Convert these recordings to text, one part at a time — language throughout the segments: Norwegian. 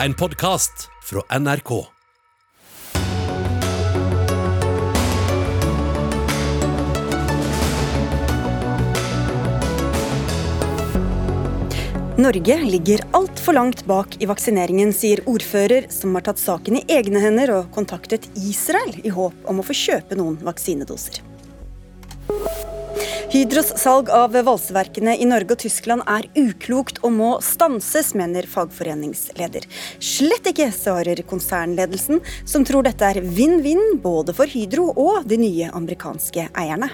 en podkast fra NRK. Norge ligger altfor langt bak i vaksineringen, sier ordfører som har tatt saken i egne hender og kontaktet Israel i håp om å få kjøpe noen vaksinedoser. Hydros salg av valseverkene i Norge og Tyskland er uklokt og må stanses, mener fagforeningsleder. Slett ikke, svarer konsernledelsen, som tror dette er vinn-vinn både for Hydro og de nye amerikanske eierne.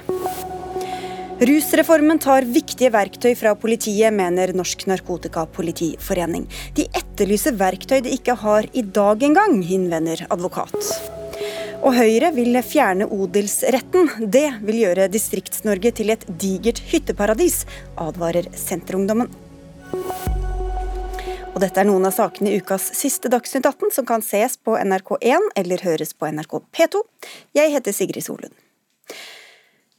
Rusreformen tar viktige verktøy fra politiet, mener Norsk Narkotikapolitiforening. De etterlyser verktøy de ikke har i dag engang, innvender advokat. Og Høyre vil fjerne odelsretten. Det vil gjøre Distrikts-Norge til et digert hytteparadis, advarer Senterungdommen. Og dette er noen av sakene i ukas siste Dagsnytt 18, som kan ses på NRK1 eller høres på NRK P2. Jeg heter Sigrid Solund.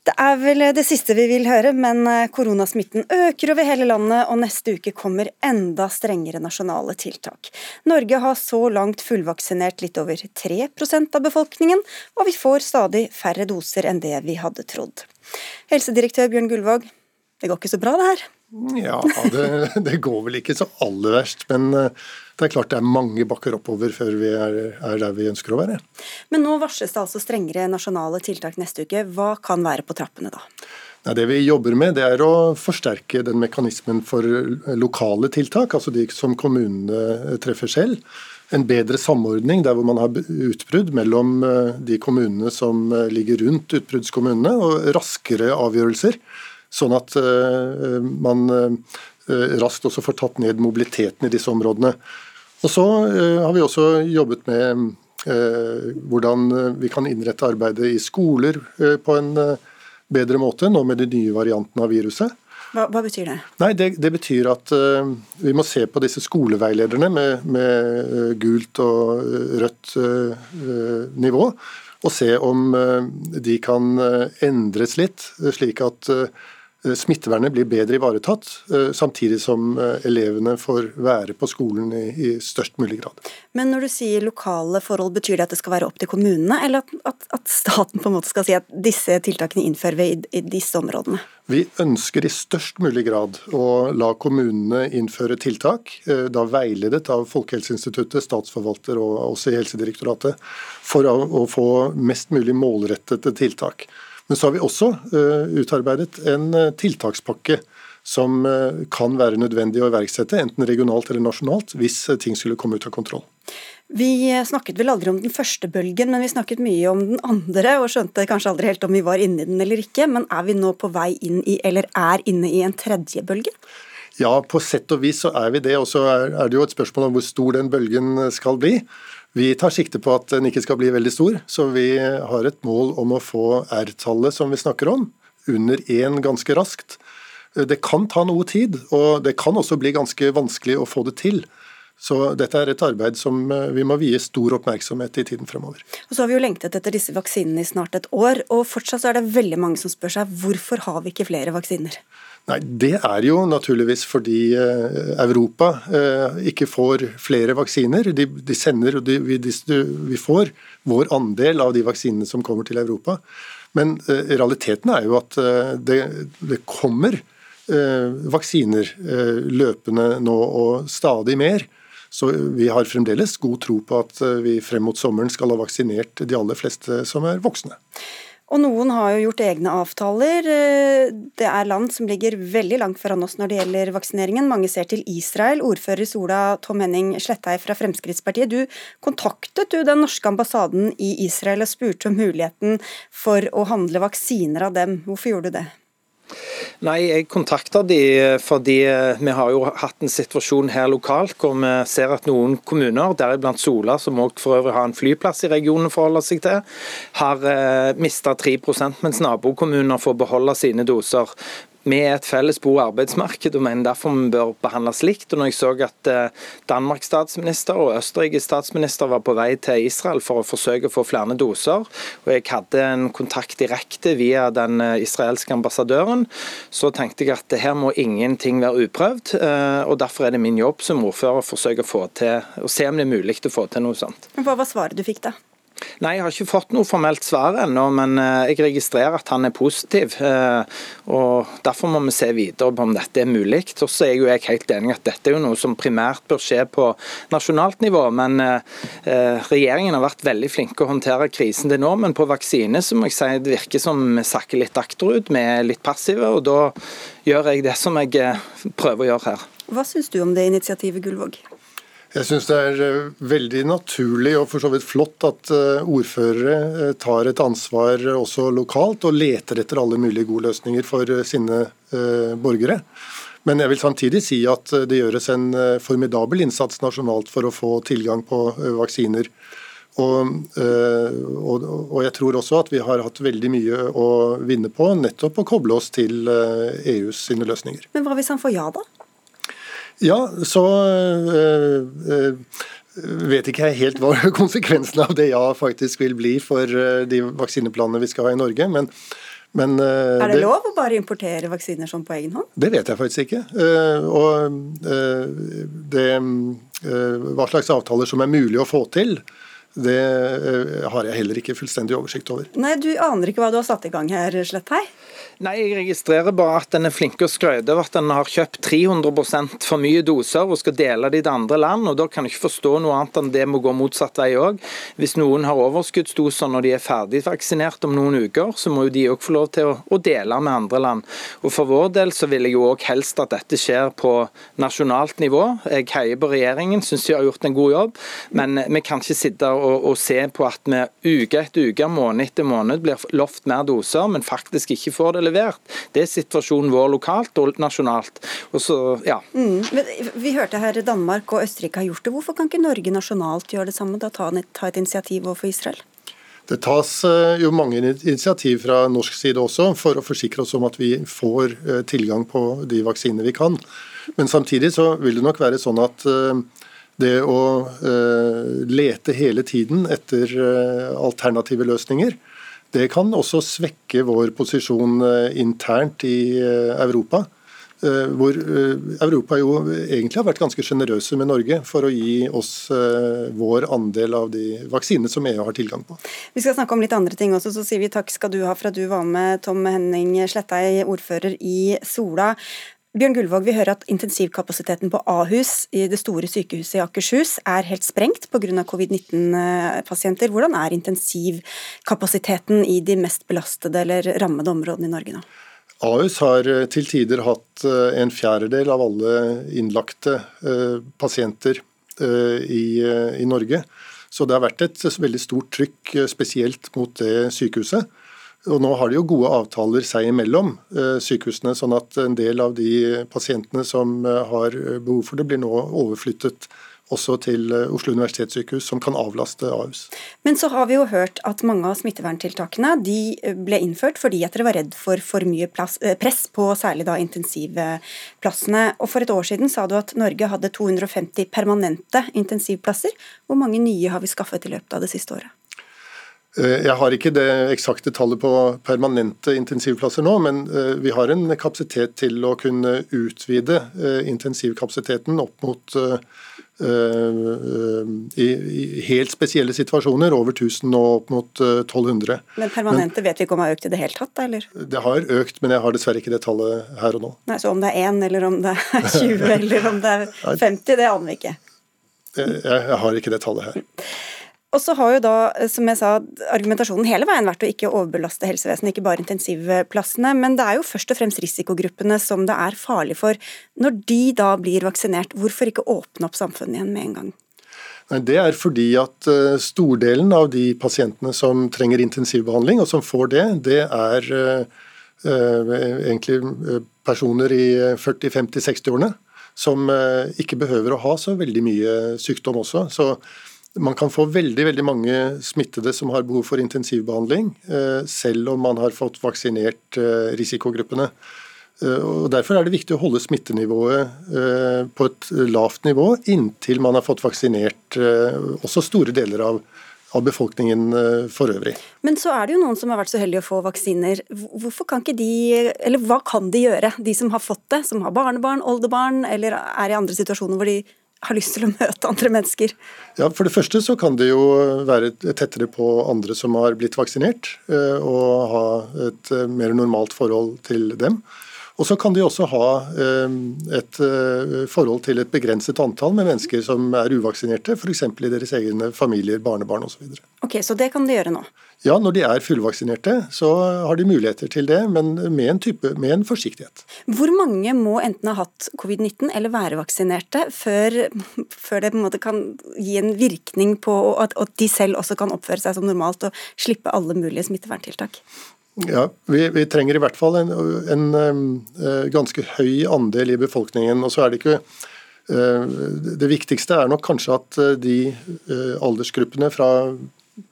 Det er vel det siste vi vil høre, men eh, koronasmitten øker over hele landet, og neste uke kommer enda strengere nasjonale tiltak. Norge har så langt fullvaksinert litt over 3% av befolkningen, og vi får stadig færre doser enn det vi hadde trodd. Helsedirektør Bjørn Gullvåg, det går ikke så bra det her? Ja, det, det går vel ikke så aller verst, men eh, det er klart det er mange bakker oppover før vi er, er, der vi ønsker å være. Men nå varsles det altså strengere nasjonale tiltak neste uke. Hva kan være på trappene da? Nei, det vi jobber med, det er å forsterke den mekanismen for lokale tiltak, altså de som kommunene treffer selv. En bedre samordning der hvor man har utbrudd mellom eh, de kommunene som eh, ligger rundt utbruddskommunene, og raskere avgjørelser. Sånn at eh, man Eh, raskt også får tatt ned mobiliteten i disse områdene. Og Så eh, har vi også jobbet med eh, hvordan vi kan innrette arbeidet i skoler på en bedre måte, nå med de nye variantene av viruset. Hva, hva betyr det? Nei, det, det betyr at uh, vi må se på disse skoleveilederne med, med uh, gult og rødt uh, nivå, og se om de kan endres litt, slik at Eh, smittevernet blir bedre ivaretatt, eh, samtidig som eh, elevene får være på skolen i, i, størst mulig grad. Men når du sier lokale forhold, betyr det at det skal være opp til kommunene, eller at, at, at staten på en måte skal si at disse tiltakene innfører vi i, i, disse områdene? Vi ønsker i størst mulig grad å la kommunene innføre tiltak, da veiledet av Folkehelseinstituttet, statsforvalter og også i Helsedirektoratet, for å, å få mest mulig målrettede tiltak. Men så har vi også uh, utarbeidet en uh, tiltakspakke som uh, kan være nødvendig å iverksette, enten regionalt eller nasjonalt, hvis ting skulle komme ut av kontroll. Vi snakket vel aldri om den første bølgen, men vi snakket mye om den andre, og skjønte kanskje aldri helt om vi var inne i den eller ikke. Men er vi nå på vei inn i, eller er inne i en tredje bølge? Ja, på sett og vis så er vi det. Og så er det jo et spørsmål om hvor stor den bølgen skal bli. Vi tar sikte på at den ikke skal bli veldig stor, så vi har et mål om å få R-tallet som vi snakker om, under én ganske raskt. Det kan ta noe tid, og det kan også bli ganske vanskelig å få det til. Så dette er et arbeid som vi må vie stor oppmerksomhet i tiden fremover. Og så har vi jo lengtet etter disse vaksinene i snart et år, og fortsatt er det veldig mange som spør seg hvorfor har vi ikke flere vaksiner? Nei, Det er jo naturligvis fordi eh, Europa eh, ikke får flere vaksiner. De, de sender, og vi, vi, får vår andel av de vaksinene som kommer til Europa. Men eh, realiteten er jo at det, det kommer vaksiner løpende nå, og stadig mer. Så vi har fremdeles god tro på at vi frem mot sommeren skal ha vaksinert de aller fleste som er voksne. Og noen har jo gjort egne avtaler. Eh, det er land som ligger veldig langt foran oss når det gjelder vaksineringen. Mange ser til Israel. Ordfører i Sola Tom Henning Slettei fra Fremskrittspartiet, du kontaktet du den norske ambassaden i Israel og spurte om muligheten for å handle vaksiner av dem. Hvorfor gjorde du det? Nei, Jeg kontakta de fordi vi har jo hatt en situasjon her lokalt hvor vi ser at noen kommuner, deriblant Sola, som også for øvrig har en flyplass i regionen å forholde seg til, har eh, mista 3 mens nabokommuner får beholde sine doser. Vi er et felles bo- og arbeidsmarked, og mener derfor vi bør behandles likt. Og når jeg så at eh, Danmarks statsminister og Østerrikes statsminister var på vei til Israel for å forsøke å få flere doser, og jeg hadde en kontakt direkte via den eh, israelske ambassadøren, så tenkte jeg at her må ingenting være uprøvd. eh, og Derfor er det min jobb som ordfører å forsøke å få til, å se om det er mulig å få til noe sånt. Hva var svaret du fikk da? Nei, jeg har ikke fått noe formelt svar ennå, men eh, jeg registrerer at han er positiv. eh, og Derfor må vi se videre på om dette er mulig. Og så er jo jeg helt enig at dette er jo noe som primært bør skje på nasjonalt nivå. Men eh, regjeringen har vært veldig flinke å håndtere krisen til nå. Men på vaksine så må jeg si det virker som vi sakker litt akterut. Vi er litt passive, og da gjør jeg det som jeg prøver å gjøre her. Hva syns du om det initiativet, Gullvåg? Jeg syns det er eh, veldig naturlig og for så vidt flott at eh, ordførere eh, tar et ansvar også lokalt og leter etter alle mulige gode løsninger for sine borgere. Men jeg vil samtidig si at det gjøres en formidabel innsats nasjonalt for å få tilgang på vaksiner. Og, og, og jeg tror også at vi har hatt veldig mye å vinne på nettopp å koble oss til EUs sine løsninger. Men hva hvis han får ja, da? Ja, så øh, øh, vet ikke jeg helt hva konsekvensen av det ja faktisk vil bli for øh, de vaksineplanene vi skal ha i Norge. Men, men Er det lov å bare importere vaksiner sånn på egen hånd? Det vet jeg faktisk ikke. Og det, hva slags avtaler som er mulig å få til, det øh, har jeg heller ikke fullstendig oversikt over. Nei, du aner ikke hva du har satt i gang her, Sletthei? Nei, Jeg registrerer bare at en er flink å skryte av at en har kjøpt 300% for mye doser og skal dele de til andre land. og Da kan jeg ikke forstå noe annet enn det må gå motsatt vei òg. Hvis noen har overskuddsdoser når de er ferdig vaksinert om noen uker, så må jo de òg få lov til å, å, dele med andre land. Og For vår del så vil jeg jo òg helst at dette skjer på nasjonalt nivå. Jeg heier på regjeringen, syns de har gjort en god jobb. Men vi kan ikke sitte og, og se på at vi uke etter uke, måned etter måned blir lovt mer doser, men faktisk ikke får det levert. Det er situasjonen vår lokalt og nasjonalt. Og så, ja. Mm. Vi hørte her Danmark og Østerrike har gjort det. Hvorfor kan ikke Norge nasjonalt gjøre det samme? Da ta, ta et initiativ overfor Israel? Det tas jo mange initiativ fra norsk side også for å forsikre oss om at vi får tilgang på de vaksinene vi kan. Men samtidig så vil det nok være sånn at det å lete hele tiden etter alternative løsninger, det kan også svekke vår posisjon internt i Europa. Hvor Europa jo egentlig har vært ganske sjenerøse med Norge for å gi oss vår andel av de vaksinene som EU har tilgang på. Vi skal snakke om litt andre ting også, så sier vi takk skal du ha for at du var med, Tom Henning Slettei, ordfører i Sola. Bjørn Gullvåg, vi hører at intensivkapasiteten på Ahus i det store sykehuset i Akershus er helt sprengt pga. covid-19-pasienter. Hvordan er intensivkapasiteten i de mest belastede eller rammede områdene i Norge nå? Ahus har til tider hatt en fjerdedel av alle innlagte pasienter i, i Norge. Så det har vært et veldig stort trykk spesielt mot det sykehuset. Og Nå har de jo gode avtaler seg imellom, sykehusene, sånn at en del av de pasientene som har behov for det, blir nå overflyttet også til Oslo universitetssykehus, som kan avlaste Ahus. Men så har vi jo hørt at mange av smitteverntiltakene de ble innført fordi at dere var redd for for mye plass, press på særlig da intensivplassene. Og For et år siden sa du at Norge hadde 250 permanente intensivplasser. Hvor mange nye har vi skaffet i løpet av det siste året? Jeg har ikke det eksakte tallet på permanente intensivplasser nå, men vi har en kapasitet til å kunne utvide intensivkapasiteten opp mot i, helt spesielle situasjoner, over 1000 og opp mot 1200. Men permanente men, vet vi ikke om det har økt i det hele tatt, eller? Det har økt, men jeg har dessverre ikke det tallet her og nå. Nei, Så om det er én, eller om det er 20, eller om det er 50, det aner vi ikke? Jeg har ikke det tallet her. Og så har jo da, som jeg sa, argumentasjonen hele veien vært å ikke overbelaste helsevesenet, ikke bare intensivplassene. Men det er jo først og fremst risikogruppene som det er farlig for. Når de da blir vaksinert, hvorfor ikke åpne opp samfunnet igjen med en gang? Det er fordi at stordelen av de pasientene som trenger intensivbehandling, og som får det, det er uh, egentlig personer i 40-50-60-årene. Som ikke behøver å ha så veldig mye sykdom også. så man kan få veldig veldig mange smittede som har behov for intensivbehandling, selv om man har fått vaksinert risikogruppene. og Derfor er det viktig å holde smittenivået på et lavt nivå inntil man har fått vaksinert også store deler av av befolkningen for øvrig. Men så er det jo noen som har vært så heldige å få vaksiner. Hvorfor kan ikke de, eller Hva kan de gjøre, de som har fått det, som har barnebarn, oldebarn, eller er i andre situasjoner hvor de har lyst til å møte andre mennesker? Ja, For det første så kan det jo være tettere på andre som har blitt vaksinert, eh, og ha et eh, mer normalt forhold til dem. Og så kan de også ha eh, et forhold til et begrenset antall med mennesker som er uvaksinerte, f.eks. i deres egne familier, barnebarn osv. Ok, så det kan de gjøre nå? Ja, når de er fullvaksinerte, så har de muligheter til det, men med en, type, med en forsiktighet. Hvor mange må enten ha hatt covid-19 eller være vaksinerte før, før, det på en måte kan gi en virkning på at, at de selv også kan oppføre seg som normalt og slippe alle mulige smitteverntiltak? Ja, vi, vi, trenger i hvert fall en, en, en, eh, ganske høy andel i befolkningen. og så er Det ikke eh, det viktigste er nok kanskje at eh, de aldersgruppene fra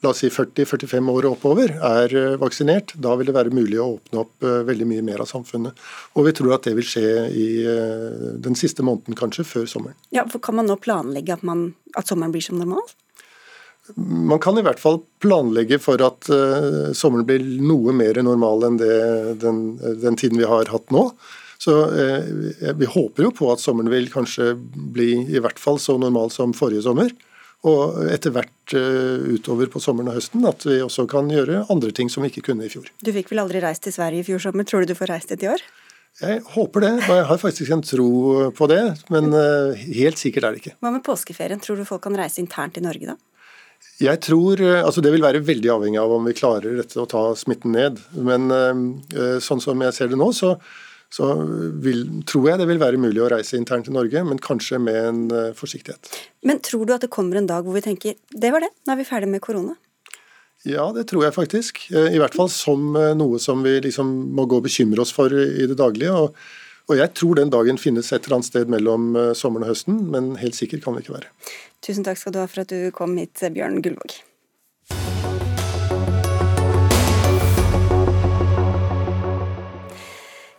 la oss si 40-45 år og oppover er eh, vaksinert, da vil det være mulig å åpne opp eh, veldig mye mer av samfunnet. Og vi tror at det vil skje i eh, den siste måneden, kanskje, før sommeren. Ja, for Kan man nå planlegge at, man, at sommeren blir som normalt? Man kan i hvert fall planlegge for at uh, sommeren blir noe mer normal enn det, den, den, tiden vi har hatt nå. Så uh, Vi håper jo på at sommeren vil kanskje bli i hvert fall så normal som forrige sommer. Og etter hvert uh, utover på sommeren og høsten at vi også kan gjøre andre ting som vi ikke kunne i fjor. Du fikk vel aldri reist til Sverige i fjor sommer, tror du du får reist dit i år? Jeg håper det, og jeg har faktisk en tro på det, men uh, helt sikkert er det ikke. Hva med påskeferien, tror du folk kan reise internt i Norge da? Jeg tror, eh, altså Det vil være veldig avhengig av om vi klarer dette å ta smitten ned. Men sånn som jeg ser det nå, så så vil, tror jeg det vil være mulig å reise internt til Norge, men kanskje med en uh, forsiktighet. Men tror du at det kommer en dag hvor vi tenker det var det, nå er vi ferdig med korona? Ja, det tror jeg faktisk. Eh, I hvert fall som eh, noe som vi liksom må gå og bekymre oss for i det daglige. Og, og jeg tror den dagen finnes et eller annet sted mellom sommeren og høsten, men helt sikker kan det ikke være. Tusen takk skal du ha for at du kom hit, Bjørn Gullvåg.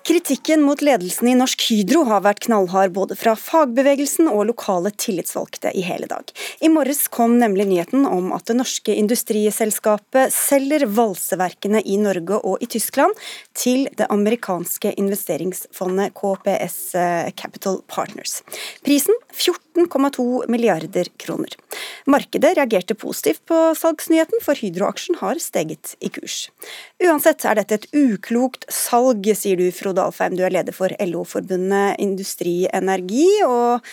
Kritikken mot ledelsen i Norsk Hydro har vært knallhard både fra fagbevegelsen og lokale tillitsvalgte i hele dag. I morges kom nemlig nyheten om at det norske industriselskapet selger valseverkene i Norge og i Tyskland til det amerikanske investeringsfondet KPS eh, Capital Partners. Prisen 14,2 milliarder kroner. Markedet reagerte positivt på salgsnyheten, for Hydro-aksjen har steget i kurs. Uansett er dette et uklokt salg, sier du Frode Alfheim, du er leder for LO-forbundet Industri Energi. og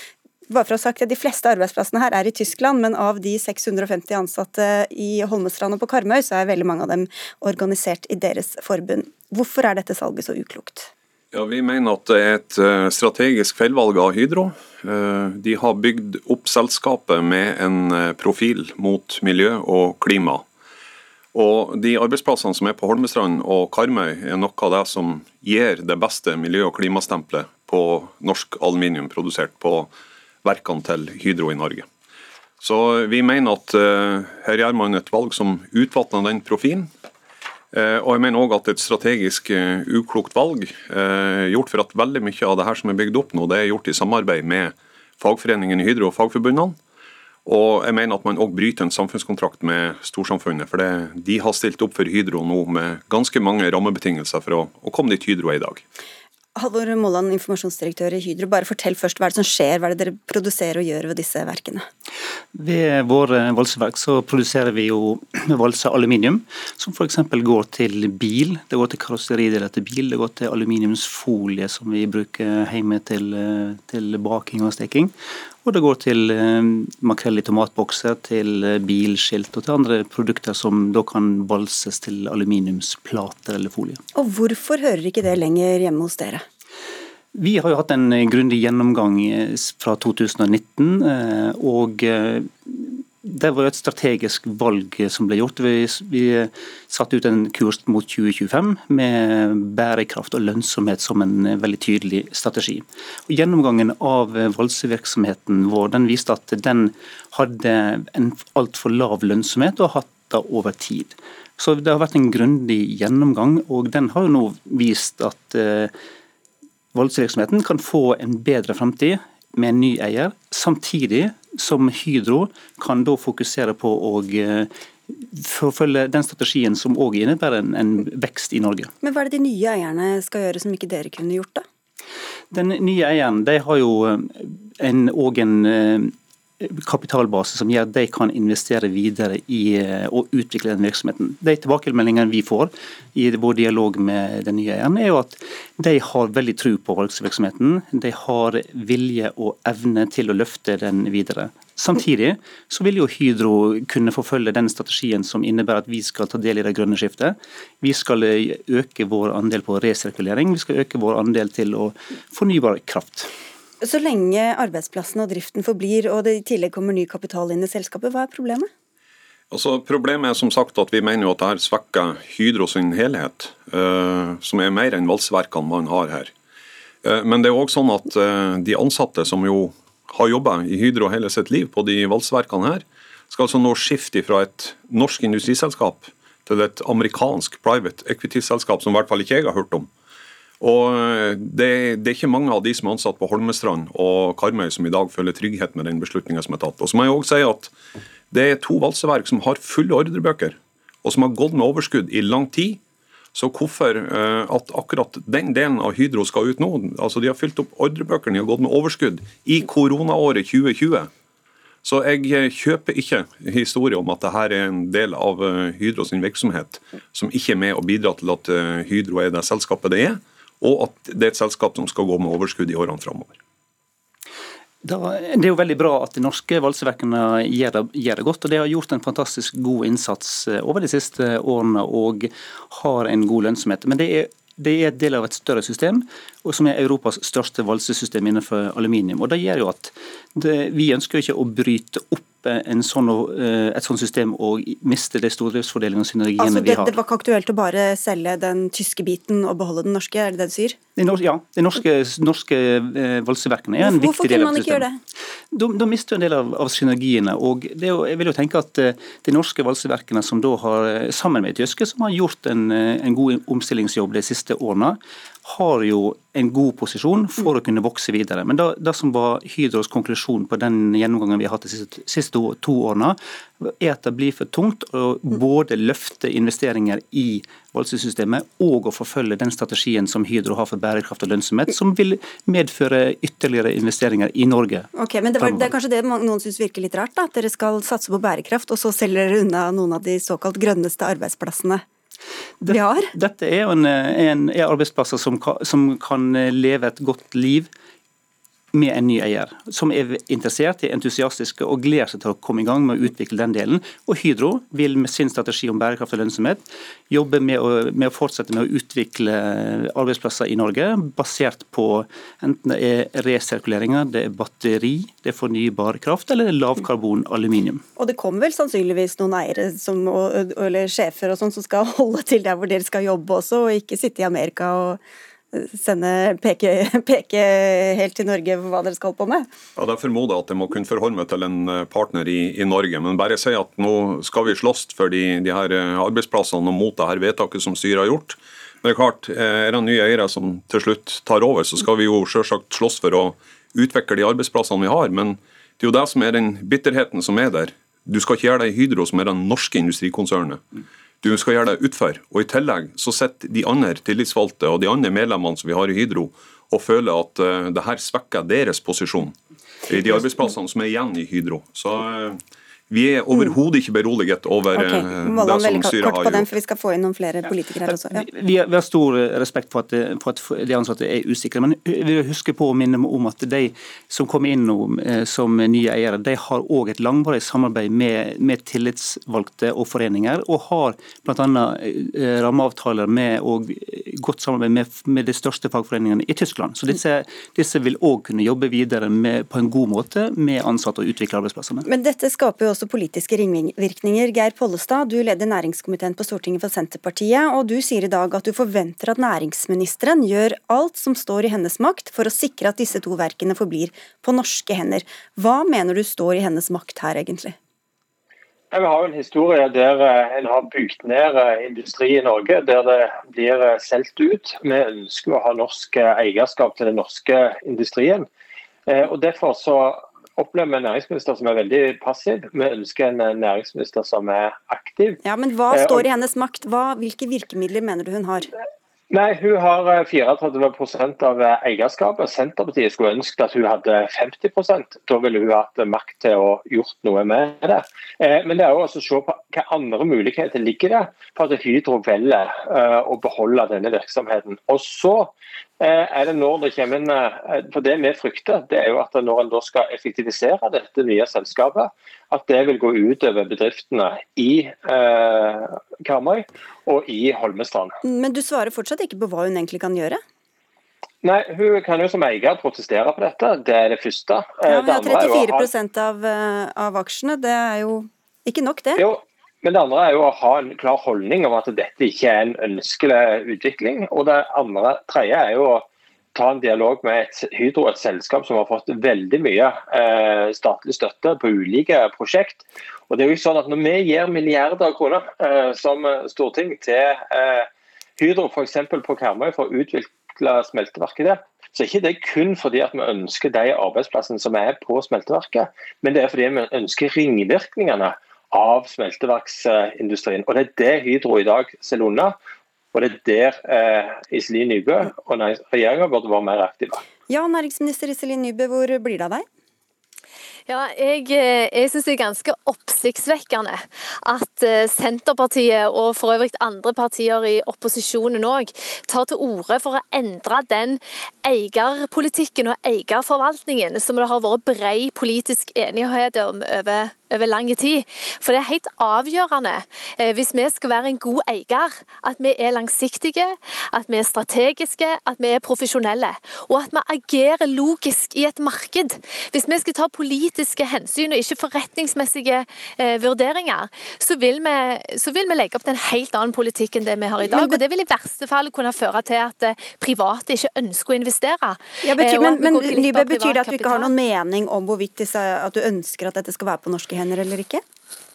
bare for å ha sagt at De fleste arbeidsplassene her er i Tyskland, men av de 650 ansatte i Holmestrand og på Karmøy, så er veldig mange av dem organisert i deres forbund. Hvorfor er dette salget så uklokt? Ja, Vi mener at det er et eh, strategisk feilvalg av Hydro. Eh, de har bygd opp selskapet med en eh, profil mot miljø og klima. Og De arbeidsplassene som er på Holmestrand og Karmøy, er noe av det som gir det beste miljø- og klimastempelet på norsk aluminium produsert på verkene til Hydro i Norge. Så vi mener at uh, her gjør man et valg som utvatner den profilen. Uh, og jeg mener òg at et strategisk uh, uklokt valg, gjort for at veldig mye av det her som er bygd opp nå, det er gjort i samarbeid med fagforeningen i Hydro og fagforbundene. Og jeg mener at man òg bryter en samfunnskontrakt med storsamfunnet. For det, de har stilt opp for Hydro nå med ganske mange rammebetingelser for å, å komme dit Hydro er i dag. Halvor Molland, informasjonsdirektør i Hydro. Bare fortell først hva er det som skjer, hva er det dere produserer og gjør ved disse verkene? Ved våre valseverk så produserer vi jo valse aluminium, som f.eks. går til bil. Det går til karosserideler til bil, det går til aluminiumsfolie som vi bruker hjemme til, til baking og steking. Og det går til eh, makrell i tomatbokser, til eh, bilskilt og til andre produkter som da kan balses til aluminiumsplater eller folie. Og hvorfor hører ikke det lenger hjemme hos dere? Vi har jo hatt en grundig gjennomgang eh, fra 2019. og det var et strategisk valg som ble gjort. Vi, vi satte ut en kurs mot 2025 med bærekraft og lønnsomhet som en veldig tydelig strategi. Og gjennomgangen av valsevirksomheten vår den viste at den hadde en altfor lav lønnsomhet og hatt det over tid. Så Det har vært en grundig gjennomgang, og den har jo nå vist at eh, valsevirksomheten kan få en bedre framtid med en ny eier, samtidig som Hydro kan da fokusere på å forfølge den strategien som òg innebærer en, en, vekst i Norge. Men Hva er det de nye eierne skal gjøre som ikke dere kunne gjort, da? Den nye eieren de har jo en, og en kapitalbase som gjør at de kan investere videre i å utvikle den virksomheten. De tilbakemeldingene vi får i vår dialog med den nye eieren, er jo at de har veldig tro på valgsvirksomheten. De har vilje og evne til å løfte den videre. Samtidig så vil jo Hydro kunne forfølge den strategien som innebærer at vi skal ta del i det grønne skiftet. Vi skal øke vår andel på resirkulering, vi skal øke vår andel til å fornybar kraft. Så lenge arbeidsplassen og driften forblir, og det i tillegg kommer ny kapital inn i selskapet, hva er problemet? Altså, problemet er som sagt at vi mener jo at dette svekker Hydro sin helhet, uh, som er mer enn valsverkene man har her. Uh, men det er òg sånn at uh, de ansatte som jo har jobba i Hydro hele sitt liv på de valsverkene her, skal altså nå skifte fra et norsk industriselskap til et amerikansk private equity-selskap som i hvert fall ikke jeg har hørt om. Og eh, det, det, er ikke mange av de som er ansatt på Holmestrand og Karmøy som i dag føler trygghet med den beslutninga som er tatt. Og så må jeg også si at Det er to valseverk som har fulle ordrebøker, og som har gått med overskudd i lang tid. Så hvorfor uh, at akkurat den delen av Hydro skal ut nå altså De har fylt opp ordrebøkene, de har gått med overskudd i koronaåret 2020. Så jeg eh, kjøper ikke historie om at dette er en del av Hydro sin virksomhet som ikke er med å bidra til at Hydro er det selskapet det er og at det er et selskap som skal gå med overskudd i årene framover. det er jo veldig bra at de norske valseverkene gjør det, gjør det, godt. og De har gjort en fantastisk god innsats eh, over de siste årene og har en god lønnsomhet. Men det er, det et del av et større system, og som er Europas største valsesystem innenfor aluminium. Og Det gjør jo at det, Vi ønsker ikke å bryte opp sånn, eh, et sånt system og miste de stordriftsfordelene og synergiene altså, det, vi har. Det var ikke aktuelt å bare selge den tyske biten og beholde den norske, er det det du sier? ja, de norske, norske eh, valseverkene er en Hvorfor viktig del av systemet. Hvorfor kunne man ikke gjøre det? Da, da mister du en del av, av synergiene. og det, Jeg vil jo tenke at eh, de norske valseverkene som da har, sammen med de tyske, som har gjort en, en god omstillingsjobb de siste årene, har jo en god posisjon for å kunne vokse videre. Men det, det som var Hydros konklusjon på den gjennomgangen vi har hatt de siste, siste to, to, årene, er at det blir for tungt å både løfte investeringer i valsesystemet og å forfølge den strategien som Hydro har for bærekraft og lønnsomhet, som vil medføre ytterligere investeringer i Norge. Ok, men Det, var, det er kanskje det noen syns virker litt rart? da, At dere skal satse på bærekraft, og så selger dere unna noen av de såkalt grønneste arbeidsplassene? Vi har? Dette er jo en, en, er arbeidsplasser som som kan leve et godt liv med en ny eier, som er interessert, er entusiastiske og gleder seg til å komme i gang med å utvikle den delen. Og Hydro vil med sin strategi om bærekraft og lønnsomhet jobbe med å, med å fortsette med å utvikle arbeidsplasser i Norge, basert på enten det er resirkuleringer, det er batteri, det er fornybar kraft eller lavkarbon aluminium. Og det kommer vel sannsynligvis noen eiere som, eller sjefer og sånn som skal holde til der hvor dere skal jobbe også, og ikke sitte i Amerika og sende peke, peke, helt til Norge for hva dere skal på med? Ja, Det formoder jeg at jeg må kunne forholde meg til en eh, partner i, i, Norge. Men bare si at nå skal vi slåss for de, de her eh, arbeidsplassene og mot det her vedtaket som styret har gjort. Men det er klart, eh, er det nye eiere som til slutt tar over, så skal vi jo selvsagt slåss for å utvikle de arbeidsplassene vi har. Men det er jo det som er den bitterheten som er der. Du skal ikke gjøre det i Hydro, som er det norske industrikonsernet. Du skal gjøre det utfor. Og I tillegg så sitter de andre tillitsvalgte og de andre medlemmene som vi har i Hydro og føler at uh, det her svekker deres posisjon i de arbeidsplassene som er igjen i Hydro. Så uh, vi er overhodet ikke beroliget over okay. Eh, det som styret har gjort. Den, for Vi skal få inn noen flere politikere her også. Ja. Vi, har, vi, har, stor respekt for at, for at, de ansatte er usikre, men vi vil huske på å minne om at de som kommer inn nå eh, som nye eiere, de har òg et langvarig samarbeid med, med, tillitsvalgte og foreninger, og har bl.a. Eh, rammeavtaler med og godt samarbeid med, med de største fagforeningene i Tyskland. Så disse, disse vil òg kunne jobbe videre med, på en god måte med ansatte og utvikle arbeidsplassene. Men dette skaper jo også politiske ringvirkninger. Geir Pollestad, du leder næringskomiteen på Stortinget for Senterpartiet, og du sier i dag at du forventer at næringsministeren gjør alt som står i hennes makt for å sikre at disse to verkene forblir på norske hender. Hva mener du står i hennes makt her, egentlig? Vi har en historie der eh, en har bygd ned eh, industri i Norge, der det blir eh, solgt ut. Vi ønsker å ha norsk eierskap til den norske industrien. Og Derfor så opplever en næringsminister som er veldig passiv. Vi ønsker en næringsminister som er aktiv. Ja, Men hva står i hennes makt? Hva, hvilke virkemidler mener du hun har? Nei, Hun har 34 eh, av eh, eierskapet. Senterpartiet skulle ønsket at hun hadde 50% Da ville hun hatt makt til å gjort noe med det. Eh, men det er også å se på hva andre muligheter ligger det for at Hydro velger å beholde denne virksomheten. Og så er det når det kommer en, for Det vi frykter, det er jo at når en da skal effektivisere dette nye selskapet, at det vil gå utover bedriftene i Karmøy og i Holmestrand. Men du svarer fortsatt ikke på hva hun egentlig kan gjøre? Nei, Hun kan jo som eier protestere på dette, det er det første. Ja, Vi har 34 av, eh, av aksjene, det er jo ikke nok det? Jo, men det andre er jo å ha en klar holdning om at dette ikke er en ønskelig utvikling. Og det andre tredje er jo å ta en dialog med et Hydro, et selskap som har fått veldig mye eh, statlig støtte på ulike prosjekt. Og det er jo sånn at Når vi gir milliarder av kroner eh, som storting til eh, Hydro f.eks. på Karmøy for å utvikle smelteverket der, så er ikke det kun fordi at vi ønsker de arbeidsplassene som er på smelteverket, men det er fordi vi ønsker ringvirkningene av smelteverksindustrien. Og Det er det Hydro i dag selger unna. Og det er der eh, Iselin Nybø og regjeringa burde være mer aktive. Ja, næringsminister Iselin Nybø, hvor blir det av deg? Ja, jeg, eh, jeg syns det er ganske oppsiktsvekkende at eh, Senterpartiet og for øvrig andre partier i opposisjonen òg tar til orde for å endre den eierpolitikken og eierforvaltningen som det har vært bred politisk enighet om over over lang tid. For det er helt avgjørende eh, hvis vi skal være en god eier, at vi er langsiktige, at vi er strategiske, at vi er profesjonelle. Og at vi agerer logisk i et marked. Hvis vi skal ta politiske hensyn og ikke forretningsmessige eh, vurderinger, så vil, vi, så vil, vi, legge opp til en helt annen politikk enn det vi har i dag. og Det vil i verste fall kunne føre til at eh, private ikke ønsker å investere. Ja, betyr, men, men Nybø, betyr det at du ikke har noen mening om hvorvidt disse, at du ønsker at dette skal være på norske hender eller ikke?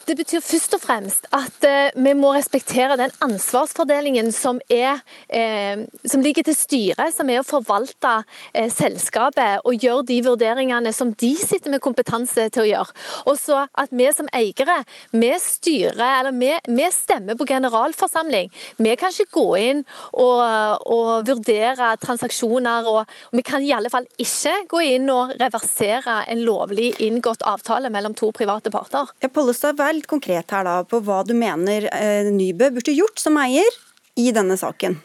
Det betyr først og fremst at eh, vi må respektere den ansvarsfordelingen som, er, eh, som ligger til styret, som er å forvalte eh, selskapet og gjøre de vurderingene som de sitter med kompetanse til å gjøre. Og så at vi som eiere, vi styrer, eller vi, vi stemmer på generalforsamling. Vi kan ikke gå inn og, og vurdere transaksjoner, og, og, vi kan i alle fall ikke gå inn og reversere en lovlig inngått avtale mellom to private parter. Ja, Pollestad, vær litt konkret her da, på hva du mener eh, Nybø burde gjort som eier i denne saken.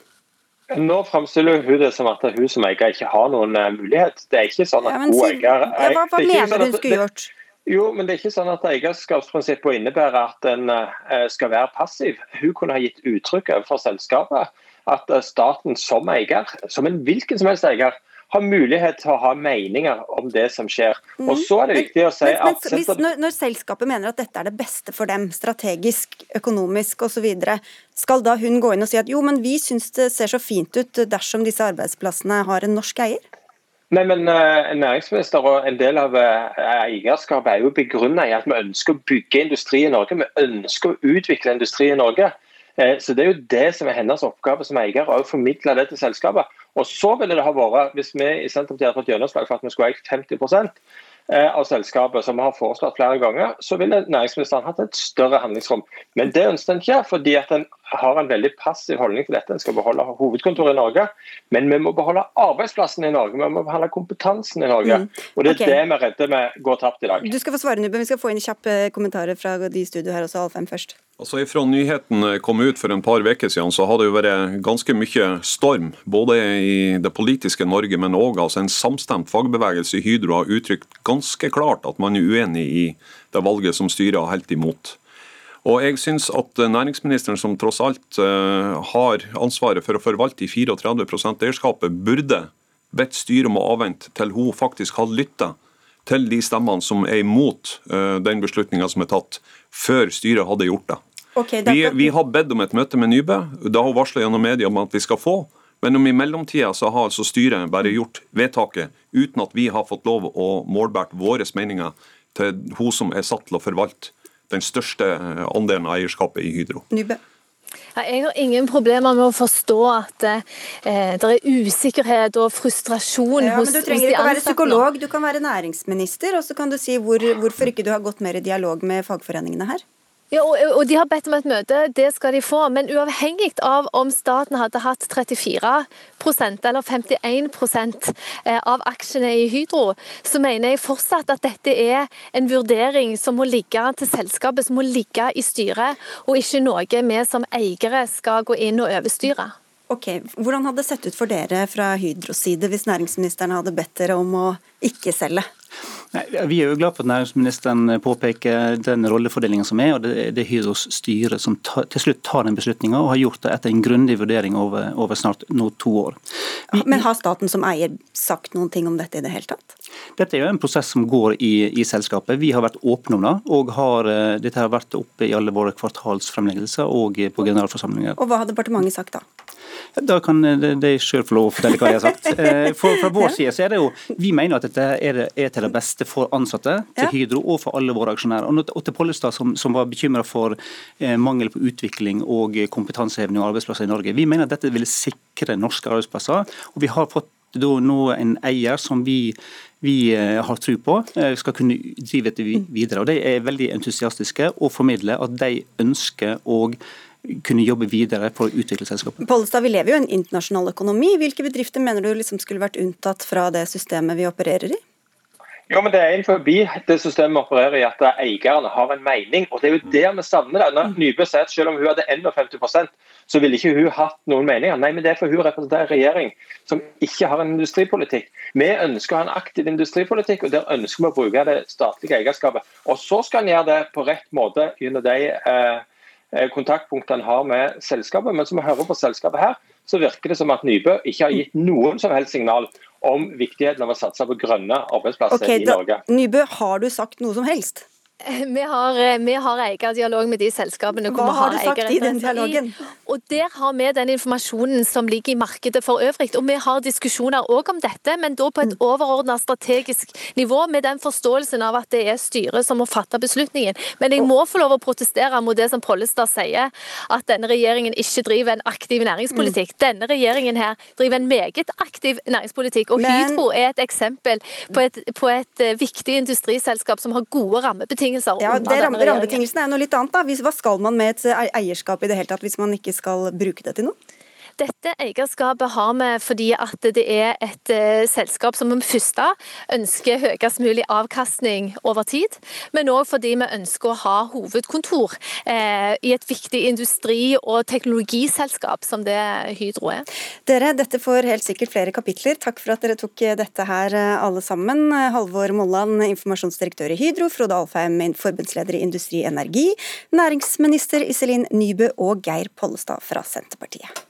Nå framstiller hun det som at hun som eier ikke har noen uh, mulighet. Det er ikke sånn at ja, hun eier ja, Hva, hva mener sånn du hun skulle gjort? Jo, men det er ikke sånn at Eierskapsprinsippet innebærer at en uh, skal være passiv. Hun kunne ha gitt uttrykk overfor selskapet at staten som eier, som en hvilken som helst eier, har mulighet til å ha meninger om det som skjer. Og mhm. så er det viktig å si men, men, at... Hvis, når, når, selskapet mener at dette er det beste for dem, strategisk, økonomisk osv., skal da hun gå inn og si at jo, men vi syns det ser så fint ut dersom disse arbeidsplassene har en norsk eier? Nei, men uh, næringsminister og En del av uh, eierskapet er jo begrunna i at vi ønsker å bygge industri i Norge. Vi ønsker å utvikle industri i Norge. Uh, så Det er jo det som er hennes oppgave som eier, å formidle det til selskapet. Og så ville det ha vært, Hvis vi i Senterpartiet hadde fått gjennomslag for at vi skulle eie 50 eh, av selskapet, som vi har foreslått flere ganger, så ville næringsministeren hatt et større handlingsrom. Men det ønsker en ikke, fordi at en har en veldig passiv holdning til dette. En skal beholde hovedkontoret i Norge, men vi må beholde arbeidsplassen i Norge. Vi må beholde kompetansen i Norge. Mm. Og Det er okay. det vi er redde vi går tapt i dag. Du skal få svare, Nuben. Vi skal få inn kjappe kommentarer fra de i studio her også, Alfheim først. Altså Fra nyheten kom ut for en par uker siden, så har det jo vært ganske mye storm. Både i det politiske Norge, men òg altså en samstemt fagbevegelse i Hydro har uttrykt ganske klart at man er uenig i det valget som styret har helt imot. Og jeg synes at Næringsministeren, som tross alt uh, har ansvaret for å forvalte i 34% eierskapet, burde bedt styret om å avvente til hun faktisk har lytta til de stemmene som er imot uh, den beslutninga som er tatt, før styret hadde gjort det. Okay, vi, vi, har bedt om et møte med Nybø. Har hun varsla gjennom media om at vi skal få. Men om i mellomtida så har altså styret bare gjort vedtaket uten at vi har fått lov å målbære våre meninger til hun som er satt til å forvalte den største andelen av eierskapet i Hydro. Nybø. Jeg har ingen problemer med å forstå at eh, det er usikkerhet og frustrasjon ja, hos, ansatte. Du trenger ikke å være psykolog, du kan være næringsminister, og så kan du si hvor, hvorfor ikke du har gått mer i dialog med fagforeningene her. Ja, og, og de har bedt om et møte, det skal de få. Men uavhengig av om staten hadde hatt 34% eller 51 eh, av aksjene i Hydro, så mener jeg fortsatt at dette er en vurdering som må ligge til selskapet, som må ligge i styret, og ikke noe vi som eiere skal gå inn og overstyre. Ok, Hvordan hadde det sett ut for dere fra Hydros side hvis næringsministeren hadde bedt dere om å ikke selge? Nei, Vi er jo glad for at næringsministeren påpeker den rollefordelingen som er, og det er Hydros styre som ta, til slutt tar den beslutninga, og har gjort det etter en grundig vurdering over, over snart nå to år. Vi, Men har staten som eier sagt noen ting om dette i det hele tatt? dette er jo en prosess som går i, i selskapet. Vi har vært åpne om det, og har, eh, dette har vært oppe i alle våre kvartalsfremleggelser og på generalforsamlinger. Og hva har departementet sagt da? Da kan de sjøl få lov å fortelle hva jeg har sagt. Eh, For, fra vår side så er det jo, Vi mener at dette er, er til det beste for ansatte, til. Hydro og for alle våre aksjonærer. Og til Pollestad, som, som var bekymra for eh, mangel på utvikling og kompetanseheving av arbeidsplasser i Norge. Vi mener at dette vil sikre norske arbeidsplasser. og vi har fått nå en eier som vi, vi eh, har tro på eh, skal kunne drive dette videre. og De er veldig entusiastiske og formidler at de ønsker å kunne jobbe videre for å utvikle selskapet. Pollestad, vi lever jo i en internasjonal økonomi. Hvilke bedrifter mener du liksom skulle vært unntatt fra det systemet vi opererer i? Jo, men Det er innenfor det systemet vi opererer i, at eierne har en mening. og Det er jo der vi savner det. Når Nybø sier at selv om hun hadde 51% så ville ikke hun hatt noen meninger. Nei, men det er for hun representerer en regjering som ikke har en industripolitikk. Vi ønsker å ha en aktiv industripolitikk, og der ønsker vi å bruke det statlige eierskapet. Og Så skal en gjøre det på rett måte gjennom de eh, eh, kontaktpunktene har med selskapet. Men som vi hører på selskapet her, så virker det som at Nybø ikke har gitt noen som helst signal om viktigheten av å satse på grønne arbeidsplasser okay, i da, Norge. Nybø, har du sagt noe som helst? Vi har, eh, vi har eierdialog med de selskapene. hvor Hva vi har du sagt i den dialogen? Og Der har vi den informasjonen som ligger i markedet for øvrig. Og vi har diskusjoner òg om dette, men da på et overordna overordnet strategisk nivå, med den forståelsen av at det er styret som må fatte beslutningen. Men jeg må få lov å protestere mot det som Pollestad sier, at denne regjeringen ikke driver en aktiv næringspolitikk. Mm. Denne regjeringen her driver en meget aktiv næringspolitikk. Og Men- Hydro er et eksempel på et, på et eh, viktig industriselskap som har gode rammebetingelser Ja, det rammer, ram- Rammebetingelsene er noe litt annet. da. Hva skal man med et eh, eierskap i det hele tatt hvis man ikke skal bruke det til noe? Dette eierskapet har vi fordi at det er et eh, selskap som vi første ønsker høyest mulig avkastning over tid, men òg fordi vi ønsker å ha hovedkontor eh, i et viktig industri- og teknologiselskap som det Hydro er. Dere, dette får helt sikkert flere kapitler. Takk for at dere tok eh, dette her alle sammen. Halvor Molland, informasjonsdirektør i Hydro, Frode Alfheim, forbundsleder i Industri Energi, næringsminister Iselin Nybø og Geir Pollestad fra Senterpartiet.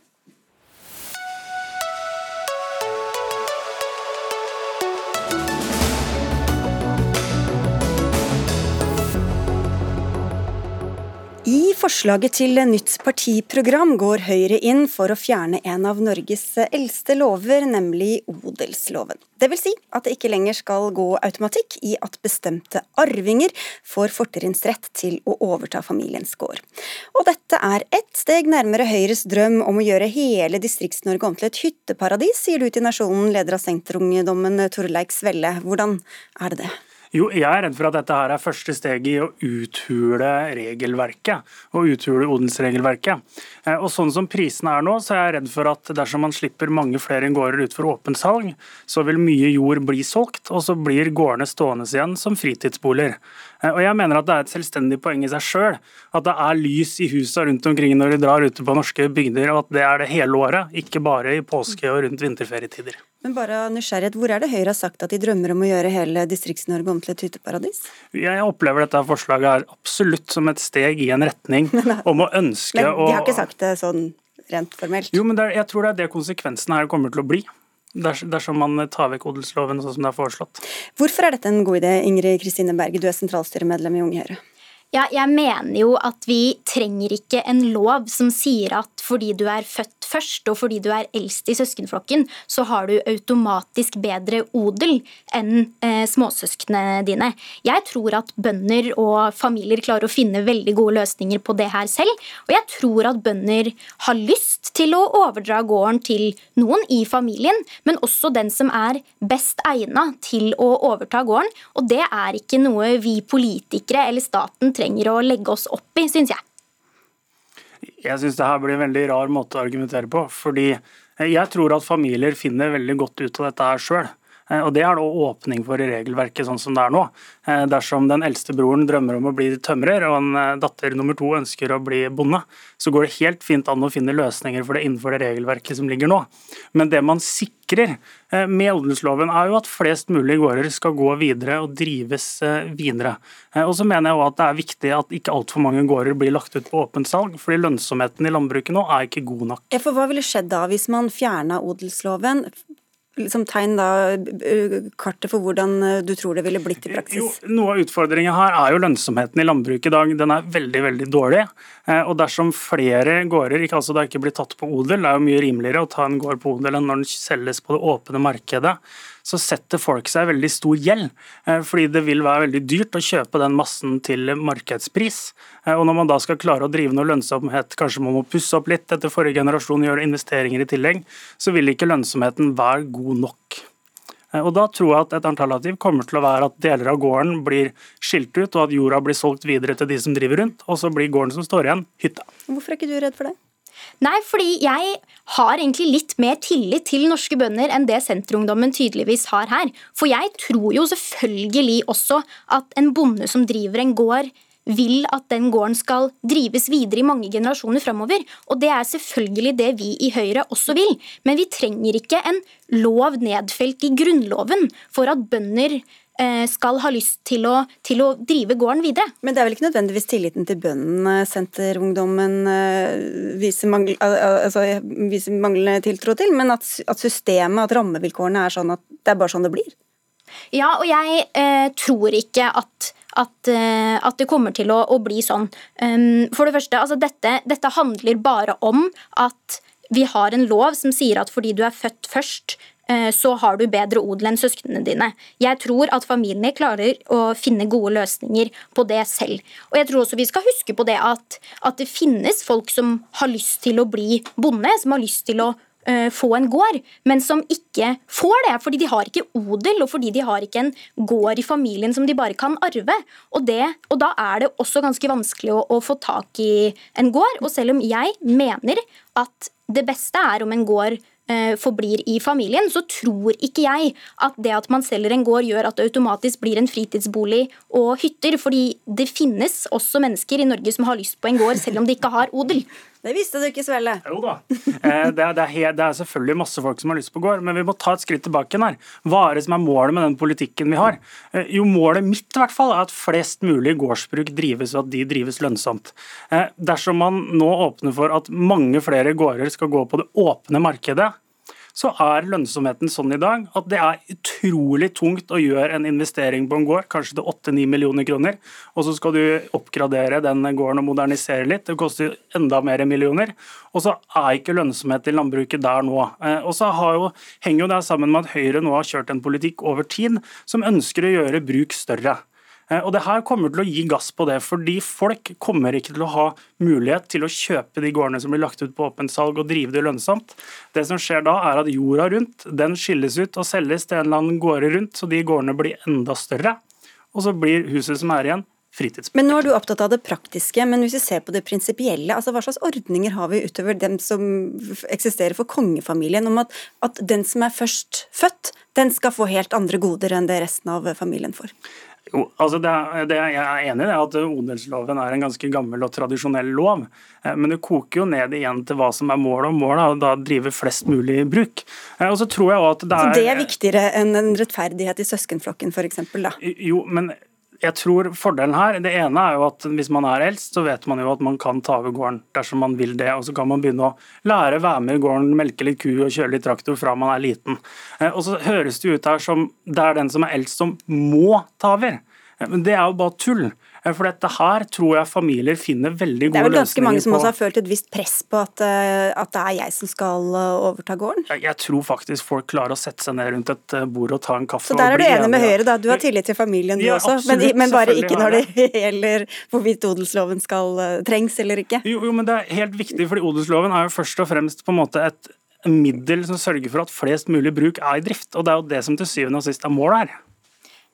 Forslaget til nytt partiprogram går Høyre inn for å fjerne en av Norges eldste lover, nemlig odelsloven. Det vil si at det ikke lenger skal gå automatikk i at bestemte arvinger får fortrinnsrett til å overta familiens gård. Og dette er ett steg nærmere Høyres drøm om å gjøre hele Distrikts-Norge om til et hytteparadis, sier du til Nasjonen, leder av Senterungdommen Torleik Svelle. Hvordan er det det? Jo, jeg er redd for at dette her er første steget i å uthule regelverket, og uthule odelsregelverket. Eh, Og sånn som prisene er nå, så er jeg redd for at dersom man slipper mange flere gårder ut for åpent salg, så vil mye jord bli solgt, og så blir gårdene stående igjen som fritidsboliger. Eh, Og jeg mener at det er et selvstendig poeng i seg sjøl at det er lys i husa rundt omkring når de drar ute på norske bygder, og at det er det hele året, ikke bare i påske og rundt vinterferietider. Men bare nysgjerrighet, hvor er det Høyre har sagt at de drømmer om å gjøre hele Distrikts-Norge om til et hytteparadis? Jeg opplever dette forslaget her absolutt som et steg i en retning om å ønske Men å de har ikke sagt det sånn rent formelt. Jo, men er, jeg tror det er det konsekvensene her kommer til å bli. Ders- Dersom man tar vekk odelsloven sånn som det er foreslått. Hvorfor er dette en god idé, Ingrid Kristine Berge, du er sentralstyremedlem i Unge Høyre? Ja, jeg mener jo at vi trenger ikke en lov som sier at fordi du er født først og fordi du er eldst i søskenflokken, så har du automatisk bedre odel enn eh, småsøsknene dine. Jeg tror at bønder og familier klarer å finne veldig gode løsninger på det her selv. Og jeg tror at bønder har lyst til å overdra gården til noen i familien, men også den som er best egna til å overta gården. Og det er ikke noe vi politikere eller staten trenger å legge oss opp i, syns jeg. Jeg syns det her blir en veldig rar måte å argumentere på. fordi jeg tror at familier finner veldig godt ut av dette her sjøl. Eh, og Det er det åpning for i regelverket sånn som det er nå. Eh, dersom den eldste broren drømmer om å bli tømrer, og en eh, datter nummer to ønsker å bli bonde, så går det helt fint an å finne løsninger for det innenfor det regelverket som ligger nå. Men det man sikrer med odelsloven, er jo at flest mulig gårder skal gå videre og drives videre. Og så mener jeg også at det er viktig at ikke altfor mange gårder blir lagt ut på åpent salg, fordi lønnsomheten i landbruket nå er ikke god nok. For Hva ville skjedd da hvis man fjerna odelsloven, liksom tegn da kartet for hvordan eh, du tror det ville blitt i praksis? Jo, noe av utfordringen her er jo lønnsomheten i landbruket i dag. Den er veldig veldig dårlig. Eh, og dersom flere gårder ikke, altså det ikke blir tatt på odel, det er jo mye rimeligere å ta en gård på odel enn når den selges på det åpne markedet, så setter folk seg veldig stor gjeld. Eh, fordi det vil være veldig dyrt å kjøpe den massen til markedspris. Eh, og når man da skal klare å drive noe lønnsomhet, kanskje man må pusse opp litt etter forrige generasjon, gjøre investeringer i tillegg, så vil ikke lønnsomheten være god nok. Eh, og Da tror jeg at et alternativ kommer til å være at deler av gården blir skilt ut, og at jorda blir solgt videre til de som driver rundt, og så blir gården som står igjen, hytta. Hvorfor er ikke du redd for det? Nei, fordi jeg har egentlig litt mer tillit til norske bønder enn det Senterungdommen tydeligvis har her. For jeg tror jo selvfølgelig også at en bonde som driver en gård, vil at den gården skal drives videre i mange generasjoner framover. Og det er selvfølgelig det vi i Høyre også vil. Men vi trenger ikke en lov nedfelt i Grunnloven for at bønder skal ha lyst til å, til å, drive gården videre. Men det er vel ikke nødvendigvis tilliten til bøndene Senterungdommen eh, viser, mangel, altså, viser manglende tiltro til, men at, at, systemet, at rammevilkårene er sånn at det er bare sånn det blir? Ja, og jeg eh, tror ikke at at, eh, at, det kommer til å, å bli sånn. Um, for det første, altså dette, dette handler bare om at vi har en lov som sier at fordi du er født først, Eh, så har du bedre odel enn søsknene dine. Jeg tror at familiene klarer å finne gode løsninger på det selv. Og jeg tror også vi skal huske på det at, at det finnes folk som har lyst til å bli bonde, som har lyst til å uh, få en gård, men som ikke får det. Fordi de har ikke odel, og fordi de har ikke en gård i familien som de bare kan arve. Og, det, og da er det også ganske vanskelig å, å få tak i en gård. Og selv om jeg mener at det beste er om en gård Eh, forblir i familien, så tror ikke jeg at det at man selger en gård gjør at det automatisk blir en fritidsbolig og hytter. Fordi det finnes også mennesker i Norge som har lyst på en gård selv om de ikke har odel. Det visste du ikke, Svelle. Jo da. Eh, det er, det, er, det er, selvfølgelig masse folk som har lyst på gård, men vi må ta et skritt tilbake her. Hva er det som er målet med den politikken vi har? Eh, jo, målet mitt i hvert fall er at flest mulig gårdsbruk drives, og at de drives lønnsomt. Dersom man nå åpner for at mange flere gårder skal gå på det åpne markedet, så er lønnsomheten sånn i dag at det er utrolig tungt å gjøre en investering på en gård, kanskje til 8-9 millioner kroner, og så skal du oppgradere den gården og modernisere litt. Det koster enda mer millioner. Og så er ikke lønnsomhet i landbruket der nå. Eh, og så jo, henger jo det sammen med at Høyre nå har kjørt en politikk over tid som ønsker å gjøre bruk større. Eh, og det her kommer til å gi gass på det, fordi folk kommer ikke til å ha mulighet til å kjøpe de gårdene som blir lagt ut på åpent salg og drive det lønnsomt. Det som skjer da, er at jorda rundt den skilles ut og selges til en eller annen gårde rundt, så de gårdene blir enda større. Og så blir huset som er igjen, men nå er du opptatt av det praktiske, men hvis vi ser på det prinsipielle, altså hva slags ordninger har vi utover dem som eksisterer for kongefamilien, om at, at den som er først født, den skal få helt andre goder enn det resten av familien får? Jo, altså det, det, Jeg er enig i at odelsloven er en ganske gammel og tradisjonell lov. Eh, men det koker jo ned igjen til hva som er målet, og målet er da å drive flest mulig bruk. Eh, og så tror jeg også at Det er... Så det er viktigere enn en rettferdighet i søskenflokken f.eks.? Jo, men jeg tror fordelen her, Det ene er jo at hvis man er eldst, så vet man jo at man kan ta over gården dersom man vil det. og Så kan man begynne å lære, være med i gården, melke litt ku og kjøre litt traktor fra man er liten. Eh, og så høres det ut her som det er den som er eldst som må ta over. Men det er jo bare tull. Eh, for dette her tror jeg familier finner veldig gode løsninger på. Det er vel ganske mange som på. også har følt et visst press på at, eh, at, det er jeg som skal eh, overta gården? Jeg, jeg tror faktisk folk klarer å sette seg ned rundt et bord og ta en kaffe. Så der er du enig med Høyre, da. Du har tillit til familien du ja, også, absolutt, men, men, bare ikke når det gjelder hvorvidt odelsloven skal trengs eller ikke? Jo, jo, men det er helt viktig, fordi odelsloven er jo først og fremst på en måte et middel som sørger for at flest mulig bruk er i drift. Og det er jo det som til syvende og sist er målet her.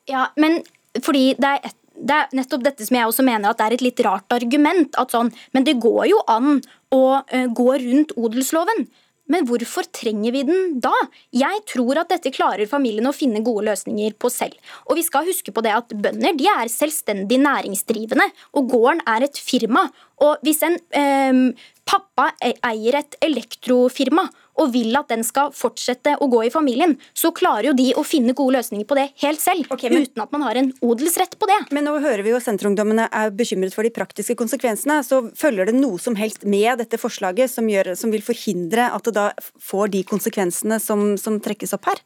Ja, men fordi det er et det er nettopp dette som jeg også mener at det er et litt rart argument. at sånn, Men det går jo an å uh, gå rundt odelsloven. Men hvorfor trenger vi den da? Jeg tror at dette klarer familien å finne gode løsninger på selv. Og vi skal huske på det at bønder de er selvstendig næringsdrivende, og gården er et firma. Og hvis en eh, pappa eier et elektrofirma og vil at den skal fortsette å gå i familien, så klarer jo de å finne gode løsninger på det helt selv, okay, men, uten at man har en odelsrett på det. Men nå hører vi jo Senterungdommene er bekymret for de praktiske konsekvensene. Så følger det noe som helst med dette forslaget som, gjør, som vil forhindre at det da får de konsekvensene som, som trekkes opp her?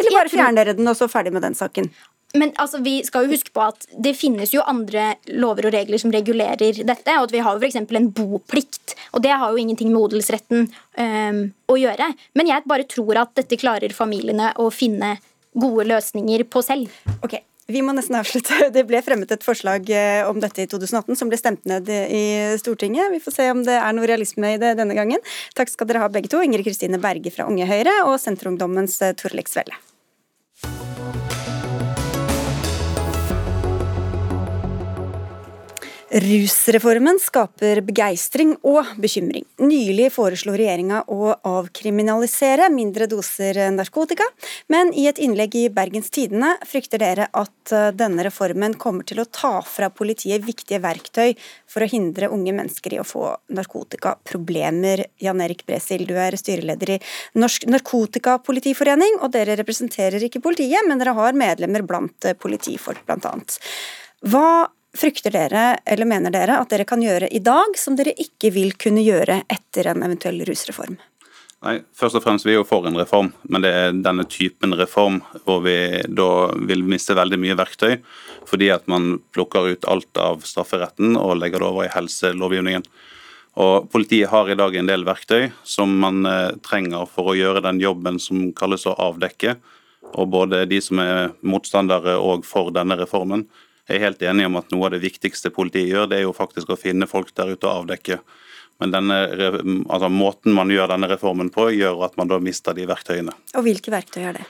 Eller bare fjerner dere den, og så ferdig med den saken? Men altså, vi skal jo huske på at det finnes jo andre lover og regler som regulerer dette. og at Vi har jo f.eks. en boplikt, og det har jo ingenting med odelsretten um, å gjøre. Men jeg bare tror at dette klarer familiene å finne gode løsninger på selv. Ok, vi må nesten avslutte. Det ble fremmet et forslag eh, om dette i 2018 som ble stemt ned i Stortinget. Vi får se om det er noe realisme i det denne gangen. Takk skal dere ha begge to, Ingrid Kristine Berge fra Unge Høyre og Senterungdommens eh, Torleik Svelle. Rusreformen skaper begeistring og bekymring. Nylig foreslo regjeringa å avkriminalisere mindre doser narkotika, men i et innlegg i Bergens Tidende frykter dere at eh, denne reformen kommer til å ta fra politiet viktige verktøy for å hindre unge mennesker i å få narkotikaproblemer. Jan Erik Bresil, du er styreleder i Norsk Narkotikapolitiforening, og dere representerer ikke politiet, men dere har medlemmer blant politifolk, blant annet. Hva frykter dere, eller mener dere, at dere kan gjøre i dag, som dere ikke vil kunne gjøre etter en eventuell rusreform? Nei, Først og fremst vi er jo for en reform, men det er denne typen reform hvor vi da vil miste veldig mye verktøy, fordi at man plukker ut alt av strafferetten og legger det over i helselovgivningen. Og Politiet har i dag en del verktøy som man eh, trenger for å gjøre den jobben som kalles å avdekke. Og både de som er motstandere og for denne reformen, jeg er helt enig om at noe av det viktigste politiet gjør, det er jo faktisk å finne folk der ute og avdekke. Men denne, altså måten man gjør denne reformen på, gjør at man da mister de verktøyene. Og Hvilke verktøy er det?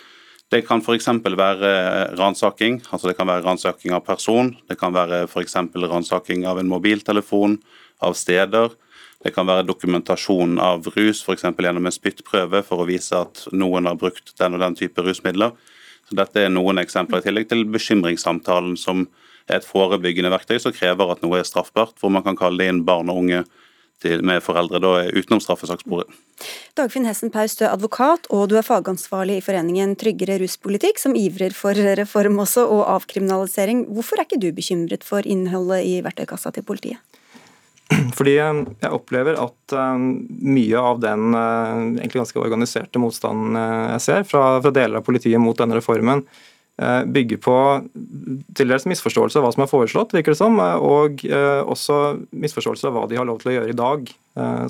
Det kan f.eks. være ransaking. Altså det kan være ransaking av person. Det kan være f.eks. ransaking av en mobiltelefon, av steder. Det kan være dokumentasjon av rus, f.eks. gjennom en spyttprøve for å vise at noen har brukt den og den type rusmidler. Så Dette er noen eksempler, i tillegg til bekymringssamtalen, som er et forebyggende verktøy som krever at noe er straffbart, hvor man kan kalle inn barn og unge til, med foreldre da, utenom straffesakssporet. Dagfinn Hessen Paus, du er advokat og du er fagansvarlig i foreningen Tryggere ruspolitikk, som ivrer for reform også, og avkriminalisering. Hvorfor er ikke du bekymret for innholdet i verktøykassa til politiet? Fordi eh, jeg opplever at eh, mye av den eh, egentlig ganske organiserte motstanden jeg ser fra, fra deler av politiet mot denne reformen, bygger på til dels misforståelse av hva som er foreslått, virker det som, og også misforståelse av hva de har lov til å gjøre i dag,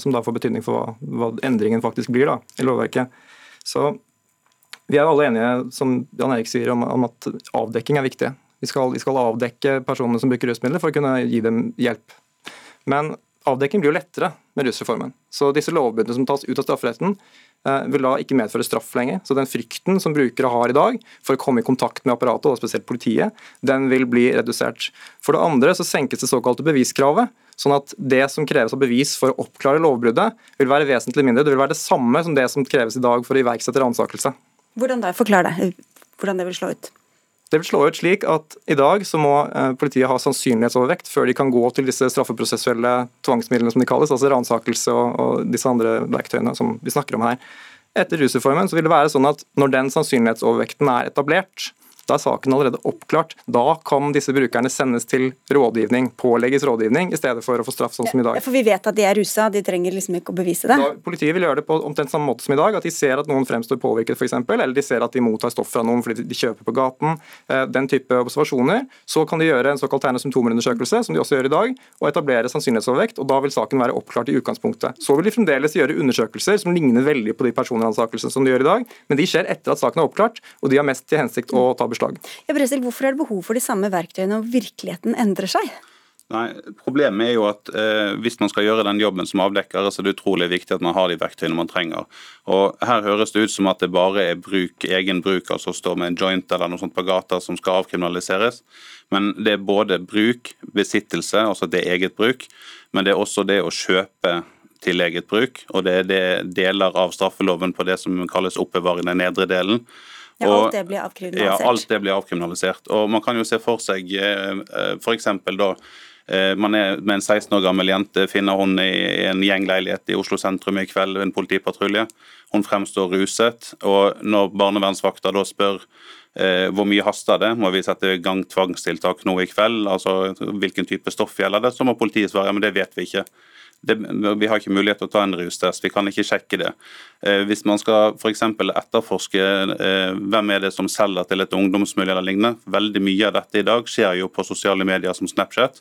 som da får betydning for hva, hva endringen faktisk blir da, i lovverket. Så Vi er alle enige som Jan Erik sier, om, om at avdekking er viktig. Vi skal, vi skal avdekke personene som bruker rusmidler for å kunne gi dem hjelp. Men avdekking blir jo lettere med rusreformen. Så disse lovbruddene som tas ut av strafferetten, eh, vil da ikke medføre straff lenger. Så den frykten som brukere har i dag for å komme i kontakt med apparatet, og spesielt politiet, den vil bli redusert. For det andre så senkes det såkalte beviskravet. Sånn at det som kreves av bevis for å oppklare lovbruddet, vil være vesentlig mindre. Det vil være det samme som det som kreves i dag for å iverksette ransakelse. Hvordan da? Forklar det. Hvordan det vil slå ut. Det vil slå ut slik at i dag så må eh, politiet ha sannsynlighetsovervekt før de kan gå til disse straffeprosessuelle tvangsmidlene som de kalles, altså ransakelse og, og, disse andre verktøyene som vi snakker om her. Etter rusreformen så vil det være sånn at når den sannsynlighetsovervekten er etablert, Da er saken allerede oppklart. Da kan disse brukerne sendes til rådgivning, pålegges rådgivning, i stedet for å få straff sånn som i dag. For vi vet at de er rusa, de trenger liksom ikke å bevise det. Da, politiet vil gjøre det på omtrent samme måte som i dag. At de ser at noen fremstår påvirket, f.eks., eller de ser at de mottar stoff fra noen fordi de kjøper på gaten. Eh, den type observasjoner. Så kan de gjøre en såkalt tegne symptomerundersøkelse, som de også gjør i dag, og etablere sannsynlighetsovervekt. og Da vil saken være oppklart i utgangspunktet. Så vil de fremdeles gjøre undersøkelser som ligner veldig på de personransakelsene som de gjør i dag, men de skjer etter at saken er oppklart, og de har mest til hensikt å ta beslag. Ja, Bresil, hvorfor er det behov for de samme verktøyene når virkeligheten endrer seg? Nei, Problemet er jo at eh, hvis man skal gjøre den jobben som avdekker, så er det utrolig viktig at man har de verktøyene man trenger. Og Her høres det ut som at det bare er bruk, egen bruk, altså stå med en joint eller noe sånt på gata som skal avkriminaliseres. Men det er både bruk, besittelse, altså det er eget bruk, men det er også det å kjøpe til eget bruk. Og det er det deler av straffeloven på det som kalles oppbevaring, den nedre delen. Ja, alt det blir avkriminalisert. Ja, alt det blir avkriminalisert. Og Man kan jo se for seg for f.eks. da Eh, man er med en 16 år gammel jente, finner hun i en gjengleilighet i Oslo sentrum i kveld ved en politipatrulje. Hun fremstår ruset. og Når barnevernsvakta da spør eh, hvor mye haster det, må vi sette i gang tvangstiltak nå i kveld, altså hvilken type stoff gjelder det, så må politiet svare ja, men det vet vi ikke. Det, vi har ikke mulighet til å ta en rustest, vi kan ikke sjekke det. Eh, hvis man skal f.eks. etterforske eh, hvem er det som selger til et ungdomsmiljø eller lignende, veldig mye av dette i dag skjer jo på sosiale medier som Snapchat.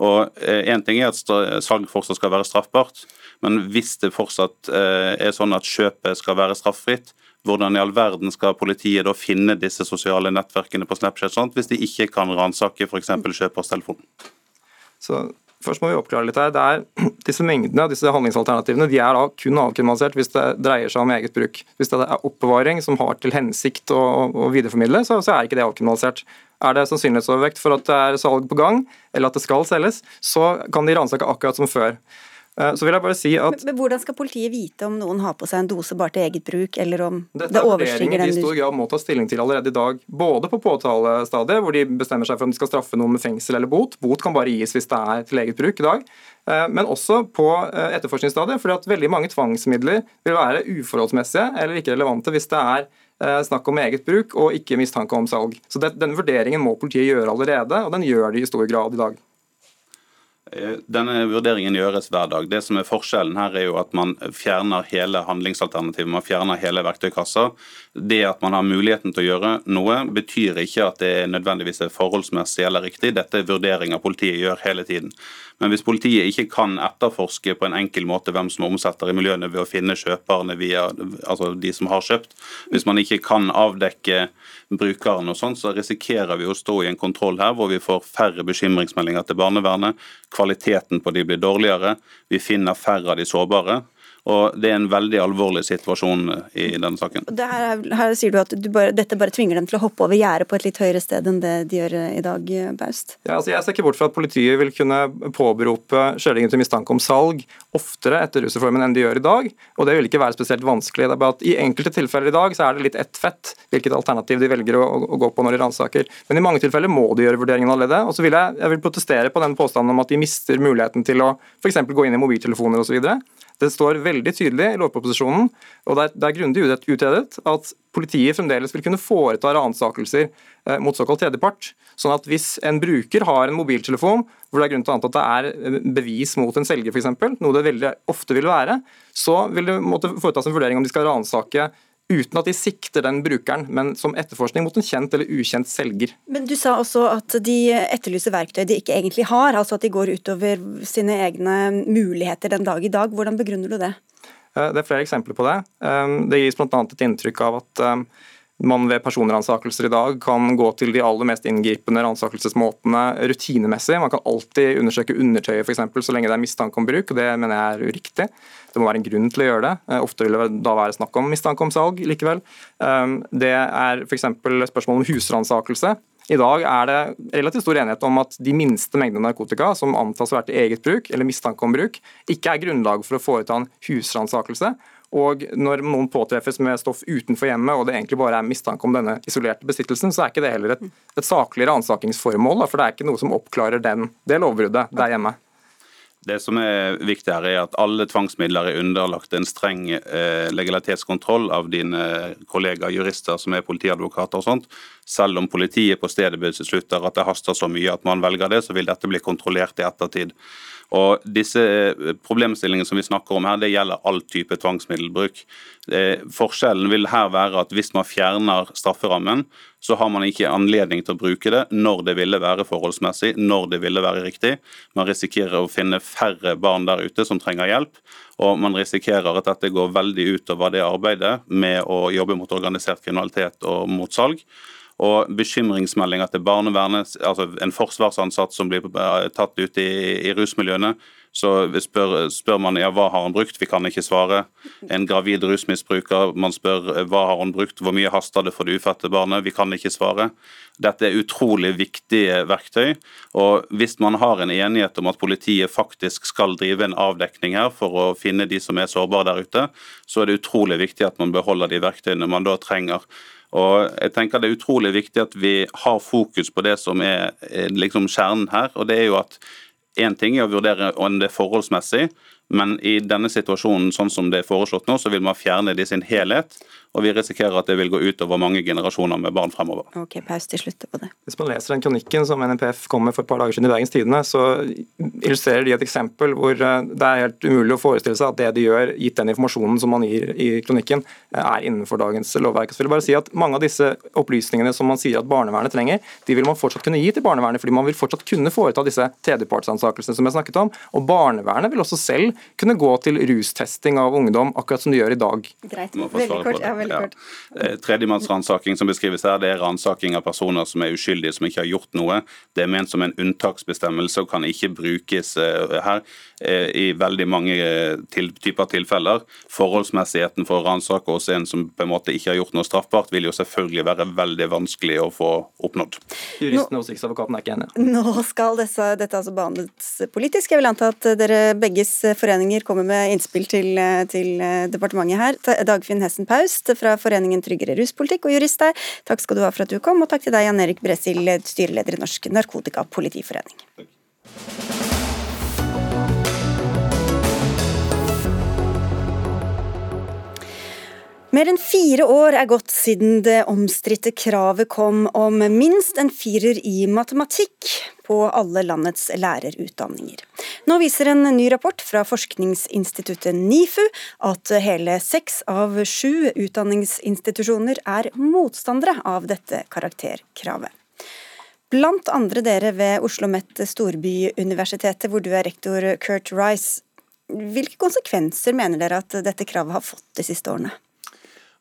Og Én eh, ting er at salg fortsatt skal være straffbart, men hvis det fortsatt eh, er sånn at kjøpet skal være straffritt, hvordan i all verden skal politiet da finne disse sosiale nettverkene på Snapchat sånt, hvis de ikke kan ransake f.eks. kjøpers telefon? Så Først må vi oppklare litt her. Det er, disse mengdene disse handlingsalternativene de er da kun avkriminalisert hvis det dreier seg om eget bruk. Hvis det er oppbevaring som har til hensikt å, å videreformidle, så, så, er ikke det avkriminalisert. Er det sannsynlighetsovervekt for at det er salg på gang, eller at det skal selges, så kan de ransake akkurat som før. Eh, så vil jeg bare si at... Men, men, Hvordan skal politiet vite om noen har på seg en dose bare til eget bruk, eller om Dette det overstiger den Dette er de i stor grad må ta stilling til allerede i dag. Både på påtalestadiet, hvor de bestemmer seg for om de skal straffe noen med fengsel eller bot. Bot kan bare gis hvis det er til eget bruk i dag. Eh, men også på eh, etterforskningsstadiet, fordi at veldig mange tvangsmidler vil være uforholdsmessige eller ikke relevante hvis det er snakk om eget bruk og ikke mistanke om salg. Så Den vurderingen må politiet gjøre allerede, og den gjør de i stor grad i dag. Eh, denne vurderingen gjøres hver dag. Det som er Forskjellen her er jo at man fjerner hele handlingsalternativet, man fjerner hele verktøykassa. Det at man har muligheten til å gjøre noe, betyr ikke at det nødvendigvis er forholdsmessig eller riktig. Dette er vurderinger politiet gjør hele tiden. Men hvis politiet ikke kan etterforske på en enkel måte hvem som omsetter i miljøene ved å finne kjøperne via altså de som har kjøpt, hvis man ikke kan avdekke brukeren og sånn, så risikerer vi å stå i en kontroll her hvor vi får færre bekymringsmeldinger til barnevernet, kvaliteten på de blir dårligere, vi finner færre av de sårbare. Og Det er en veldig alvorlig situasjon i denne saken. Her, her, sier du at du bare, dette bare tvinger dem til å hoppe over gjerdet på et litt høyere sted enn det de gjør i dag, Baust? Ja, altså jeg ser ikke bort fra at politiet vil kunne påberope skjellinger til mistanke om salg oftere etter rusreformen enn de gjør i dag, og det vil ikke være spesielt vanskelig. Det er bare at I enkelte tilfeller i dag så er det litt ett fett hvilket alternativ de velger å, å gå på når de ransaker. Men i mange tilfeller må de gjøre vurderingen allerede. Og så vil jeg, jeg vil protestere på den påstanden om at de mister muligheten til å f.eks. gå inn i mobiltelefoner osv. Det står veldig tydelig i lovproposisjonen, og det er, det grundig utredet, at politiet fremdeles vil kunne foreta ransakelser eh, mot såkalt tredjepart. Sånn at hvis en bruker har en mobiltelefon hvor det er grunn til å anta at det er eh, bevis mot en selger, f.eks., noe det veldig ofte vil være, så vil det måtte foretas en vurdering om de skal ransake uten at de sikter den brukeren, men som etterforskning mot en kjent eller ukjent selger. Men Du sa også at de etterlyser verktøy de ikke egentlig har, altså at de går utover sine egne muligheter den dag i dag. Hvordan begrunner du det? Eh, det er flere eksempler på det. Eh, det gis bl.a. et inntrykk av at eh, man ved personransakelser i dag kan gå til de aller mest inngripende ransakelsesmåtene rutinemessig. Man kan alltid undersøke undertøyet f.eks. så lenge det er mistanke om bruk, og det mener jeg er uriktig. Det må være en grunn til å gjøre det. Eh, ofte vil det da være snakk om mistanke om salg likevel. Um, det er f.eks. spørsmål om husransakelse. I dag er det relativt stor enighet om at de minste mengdene narkotika som antas å være til eget bruk eller mistanke om bruk, ikke er grunnlag for å foreta en husransakelse. Og når noen påtreffes med stoff utenfor hjemmet, og det egentlig bare er mistanke om denne isolerte besittelsen, så er ikke det heller et, et sakligere ransakingsformål, for det er ikke noe som oppklarer den, det lovbruddet der hjemme. Det som er viktig her er at Alle tvangsmidler er underlagt en streng eh, legalitetskontroll av dine kollegaer jurister som er politiadvokater. og sånt. Selv om politiet på stedet beslutter at det haster så mye at man velger det, så vil dette bli kontrollert i ettertid. Og disse eh, Problemstillingene som vi snakker om her, det gjelder all type tvangsmiddelbruk. Eh, forskjellen vil her være at hvis man fjerner strafferammen, så har man ikke anledning til å bruke det når det ville være forholdsmessig, når det ville være riktig. Man risikerer å finne færre barn der ute som trenger hjelp, og man risikerer at dette går veldig utover det arbeidet med å jobbe mot organisert kriminalitet og mot salg. Og bekymringsmeldinger til barnevernet, altså en forsvarsansatt som blir eh, tatt ut i, i rusmiljøene, så spør, spør, man ja, hva har han brukt, vi kan ikke svare. En gravid rusmisbruker, man spør hva har han brukt, hvor mye haster det for det ufødte barnet, vi kan ikke svare. Dette er utrolig viktige verktøy. og Hvis man har en enighet om at politiet faktisk skal drive en avdekning her for å finne de som er sårbare der ute, så er det utrolig viktig at man beholder de verktøyene man da trenger. Og jeg tenker Det er utrolig viktig at vi har fokus på det som er liksom kjernen her. og det er jo at Én ting er å vurdere om det er forholdsmessig, men i denne situasjonen sånn som det er foreslått nå, så vil man fjerne det i sin helhet. Og vi risikerer at det vil gå utover mange generasjoner med barn fremover. Ok, paus til slutt på det. Hvis man leser den kronikken som NPF kom med for et par dager siden i Bergens Tidende, så illustrerer de et eksempel hvor eh, det er helt umulig å forestille seg at det de gjør, gitt den informasjonen som man gir i kronikken, eh, er innenfor dagens lovverk. Så vil jeg bare si at Mange av disse opplysningene som man sier at barnevernet trenger, de vil man fortsatt kunne gi til barnevernet, fordi man vil fortsatt kunne foreta disse tredjepartsansakelsene som jeg snakket om. Og barnevernet vil også selv kunne gå til rustesting av ungdom, akkurat som de gjør i dag. Greit, veldig kort. Ja, veldig kort. Ja. Eh, tredjemannsransaking som beskrives her, det er ransaking av personer som er uskyldige, som ikke har gjort noe. Det er ment som en unntaksbestemmelse og kan ikke brukes eh, her i veldig mange typer tilfeller. Forholdsmessigheten for å ransake hos en som på en måte ikke har gjort noe straffbart, vil jo selvfølgelig være veldig vanskelig å få oppnådd. Juristen hos Riksadvokaten er ikke enig. Nå skal dette, dette altså behandles politisk. Jeg vil anta at dere begges foreninger kommer med innspill til, til departementet her. Dagfinn Hessen Paust fra Foreningen Tryggere ruspolitikk og jurist der, takk skal du ha for at du kom, og takk til deg, Jan Erik Bresil, styreleder i Norsk Narkotikapolitiforening. Mer enn fire år er gått siden det omstridte kravet kom om minst en firer i matematikk på alle landets lærerutdanninger. Nå viser en ny rapport fra forskningsinstituttet NIFU at hele seks av sju utdanningsinstitusjoner er motstandere av dette karakterkravet. Blant andre dere ved Oslo OsloMet Storbyuniversitetet, hvor du er rektor Kurt Rice. Hvilke konsekvenser mener dere at dette kravet har fått de siste årene?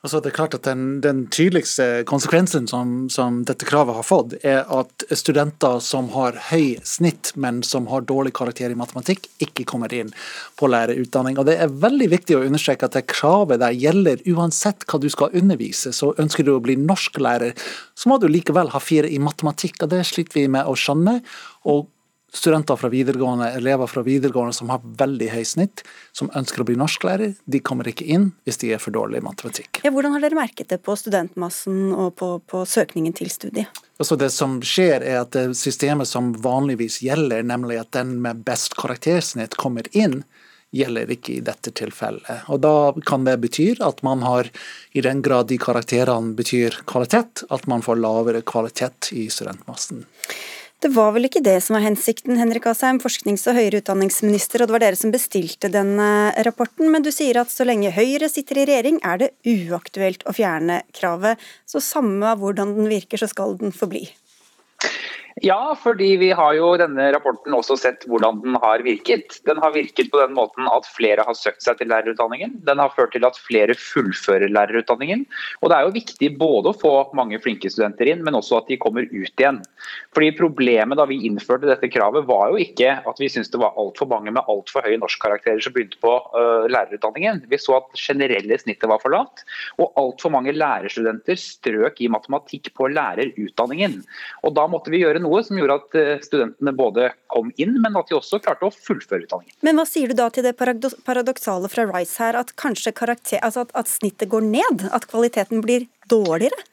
Altså det er klart at Den, den tydeligste konsekvensen som, som, dette kravet har fått, er at studenter som har høy snitt, men som har dårlig karakter i matematikk, ikke kommer inn på lærerutdanning. Og Det er veldig viktig å understreke at det kravet der gjelder uansett hva du skal undervise. Så Ønsker du å bli norsklærer, så må du likevel ha fire i matematikk. og Det sliter vi med å skjønne. og studenter fra videregående, elever fra videregående som har veldig høy snitt, som ønsker å bli norsklærer, de kommer ikke inn hvis de er for dårlige i matematikk. Ja, hvordan har dere merket det på studentmassen og på, på søkningen til studiet? Altså det som skjer er at det systemet som vanligvis gjelder, nemlig at den med best karaktersnitt kommer inn, gjelder ikke i dette tilfellet. Og Da kan det bety at man har, i den grad de karakterene betyr kvalitet, at man får lavere kvalitet i studentmassen. Det var vel ikke det som var hensikten, Henrik Asheim, forsknings- og høyere utdanningsminister, og det var dere som bestilte den rapporten. Men du sier at så lenge Høyre sitter i regjering, er det uaktuelt å fjerne kravet. Så samme av hvordan den virker, så skal den forbli. Ja, fordi vi har jo denne rapporten også sett hvordan den har virket. Den har virket på den måten at flere har søkt seg til lærerutdanningen. Den har ført til at flere fullfører lærerutdanningen. Og det er jo viktig både å få mange flinke studenter inn, men også at de kommer ut igjen. Fordi Problemet da vi innførte dette kravet, var jo ikke at vi syntes det var altfor mange med altfor høye norskkarakterer som begynte på uh, lærerutdanningen. Vi så at generelle snittet var for lavt, og altfor mange lærerstudenter strøk i matematikk på lærerutdanningen. Og Da måtte vi gjøre noe som gjorde at eh, studentene både kom inn, men at de også klarte å fullføre utdanningen. Men hva sier du da til det paradoksale fra Rice her, at kanskje karakter, altså at, at snittet går ned? At kvaliteten blir dårligere?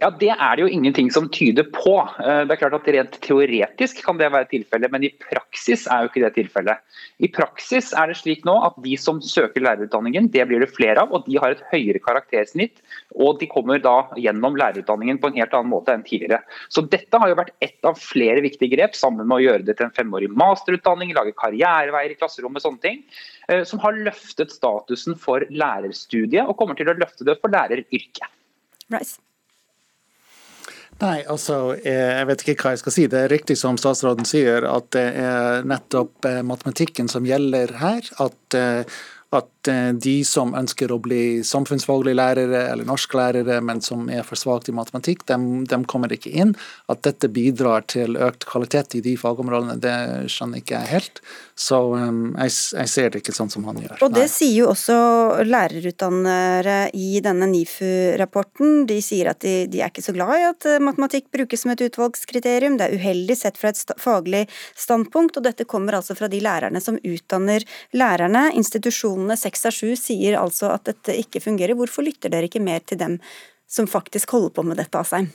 Ja, Det er det jo ingenting som tyder på. Eh, det er klart at Rent teoretisk kan det være tilfellet, men i praksis er jo ikke det tilfellet. I praksis er det slik nå at de som søker lærerutdanningen, det blir det flere av, og de har et høyere karaktersnitt. Og de kommer da gjennom lærerutdanningen på en helt annen måte enn tidligere. Så dette har jo vært ett av flere viktige grep, sammen med å gjøre det til en femårig masterutdanning, lage karriereveier i klasserommet, sånne ting, eh, som har løftet statusen for lærerstudiet, og kommer til å løfte det for læreryrket. Rice. Nei, altså, eh, jeg vet ikke hva jeg skal si. Det er riktig som statsråden sier, at det er nettopp eh, matematikken som gjelder her. At eh, at de som ønsker å bli samfunnsfaglige lærere eller norsklærere, men som er for svake i matematikk, de, de, kommer ikke inn. At dette bidrar til økt kvalitet i de fagområdene, det skjønner ikke jeg helt. Så um, jeg, jeg, ser det ikke sånn som han gjør. Og det Nei. sier jo også lærerutdannere i denne NIFU-rapporten. De sier at de, de, er ikke så glad i at eh, matematikk brukes som et utvalgskriterium. Det er uheldig sett fra et sta faglig standpunkt, og dette kommer altså fra de lærerne som utdanner lærerne. institusjonene, Organisasjonene seks av sju sier altså at dette ikke fungerer. Hvorfor lytter dere ikke mer til dem som faktisk holder på med dette, Asheim?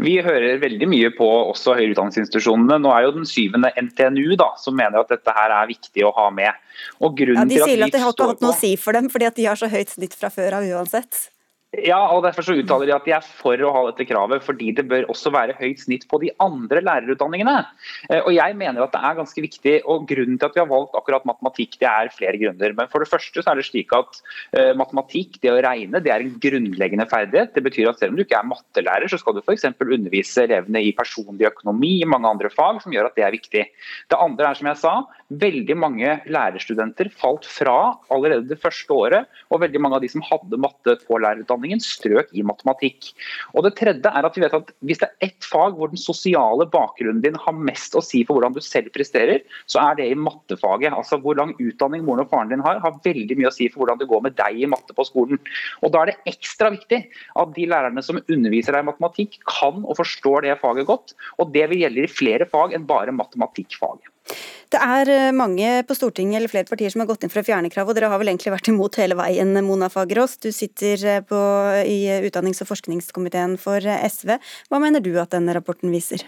Vi hører veldig mye på også høyere utdanningsinstitusjonene. Nå er jo den syvende NTNU da, som mener at dette her er viktig å ha med. Og ja, de sier at, at det har ikke hatt noe å si for dem, fordi at de har så høyt snitt fra før av uansett. Ja, og derfor så uttaler de at de er for å ha dette kravet, fordi det bør også være høyt snitt på de andre lærerutdanningene. Eh, og jeg mener at det er ganske viktig, og Grunnen til at vi har valgt akkurat matematikk, det er flere grunner. Men for det første så er det slik at uh, matematikk, det å regne, det er en grunnleggende ferdighet. Det betyr at selv om du ikke er mattelærer, så skal du f.eks. undervise elevene i personlig økonomi, i mange andre fag, som gjør at det er viktig. Det andre er som jeg sa, veldig mange lærerstudenter falt fra allerede det første året, og veldig mange av de som hadde matte på lærerutdanningen, strøk i matematikk. Og det tredje er at vi vet at Hvis det er ett fag hvor den sosiale bakgrunnen din har mest å si for hvordan du selv presterer, så er det i mattefaget. Altså Hvor lang utdanning moren og faren din har, har veldig mye å si for hvordan det går med deg i matte på skolen. Og Da er det ekstra viktig at de lærerne som underviser deg i matematikk, kan og forstår det faget godt. Og det vil gjelde i flere fag enn bare matematikkfaget. Det er eh, mange på Stortinget eller flere partier som har gått inn for å fjerne krav, og dere har vel egentlig vært imot hele veien, Mona Fagerås. Du sitter eh, på, i utdannings- og forskningskomiteen for eh, SV. Hva mener du at denne rapporten viser?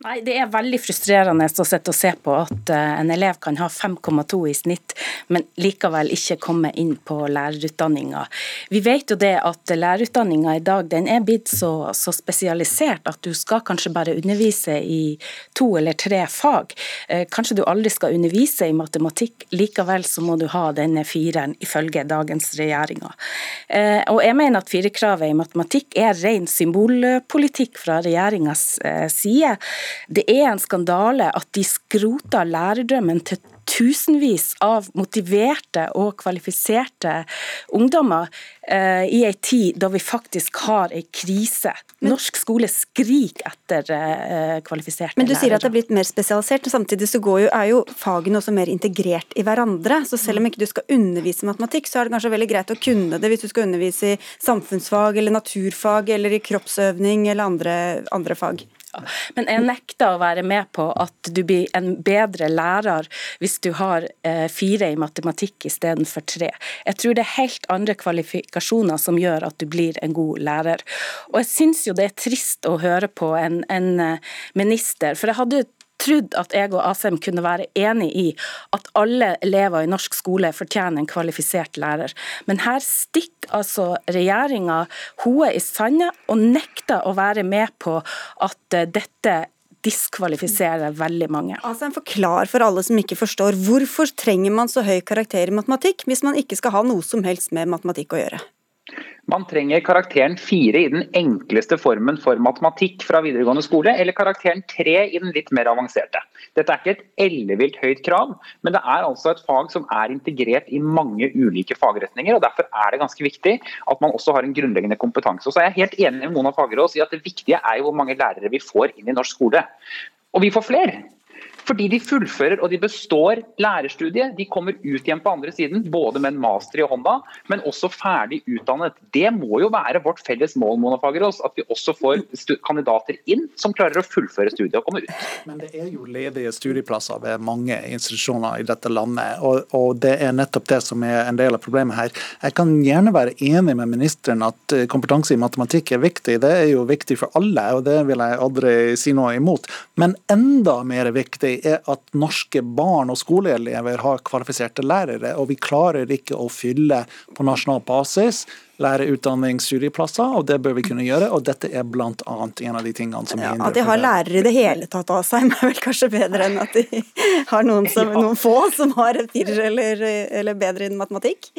Nei, Det er veldig frustrerende å sitte og se på at eh, en elev kan ha 5,2 i snitt, men likevel ikke komme inn på lærerutdanninga. Vi vet jo det at lærerutdanninga i dag den er blitt så, så, spesialisert at du skal kanskje bare undervise i to eller tre fag. Eh, kanskje du aldri skal undervise i matematikk, likevel så må du ha denne fireren ifølge dagens regjeringer. Eh, og jeg mener at firekravet i matematikk er ren symbolpolitikk fra regjeringas side. Det er en skandale at de skroter lærerdrømmen til tusenvis av motiverte og kvalifiserte ungdommer eh, i en tid da vi faktisk har en krise. Norsk skole skriker etter eh, kvalifiserte lærere. Men du sier at det er blitt mer spesialisert, og samtidig så jo, er jo fagene også mer integrert i hverandre. Så selv om ikke du skal undervise matematikk, så er det kanskje veldig greit å kunne det hvis du skal undervise i samfunnsfag eller naturfag eller i kroppsøvning eller andre, andre fag. Men jeg nekter å være med på at du blir en bedre lærer hvis du har eh, fire i matematikk istedenfor tre. Jeg tror det er helt andre kvalifikasjoner som gjør at du blir en god lærer. Og jeg syns jo det er trist å høre på en, en eh, minister, for jeg hadde trodd at jeg og Asheim kunne være enig i at alle elever i norsk skole fortjener en kvalifisert lærer. Men her stikker altså regjeringa hodet i sanda og nekter å være med på at eh, dette diskvalifiserer veldig mange. Altså en Forklar for alle som ikke forstår. Hvorfor trenger man så høy karakter i matematikk hvis man ikke skal ha noe som helst med matematikk å gjøre? Man trenger karakteren 4 i den enkleste formen for matematikk fra videregående skole, eller karakteren 3 i den litt mer avanserte. Dette er ikke et ellevilt høyt krav, men det er altså et fag som er integrert i mange ulike fagretninger. og Derfor er det ganske viktig at man også har en grunnleggende kompetanse. Og så er jeg helt enig med Mona Fagerås i at det viktige er jo hvor mange lærere vi får inn i norsk skole. Og vi får flere. Fordi de fullfører og de består lærerstudiet. De kommer ut igjen på andre siden, både med en master i hånda, men også ferdig utdannet. Det må jo være vårt felles mål, Mona Fagerås, at vi også får kandidater inn som klarer å fullføre studiet og komme ut. Men det er jo ledige studieplasser ved mange institusjoner i dette landet, og, og det er nettopp det som er en del av problemet her. Jeg kan gjerne være enig med ministeren at eh, kompetanse i matematikk er viktig. Det er jo viktig for alle, og det vil jeg aldri si noe imot. Men enda mer viktig er at norske barn og skoleelever har kvalifiserte lærere, og vi klarer ikke å fylle på nasjonal basis lærerutdanningsstudieplasser, og det bør vi kunne gjøre. Og dette er bl.a. en av de tingene som ja, At de har lærere i det hele tatt av seg, er vel kanskje bedre enn at de har noen, som, noen få som har firer eller, eller bedre innen matematikk?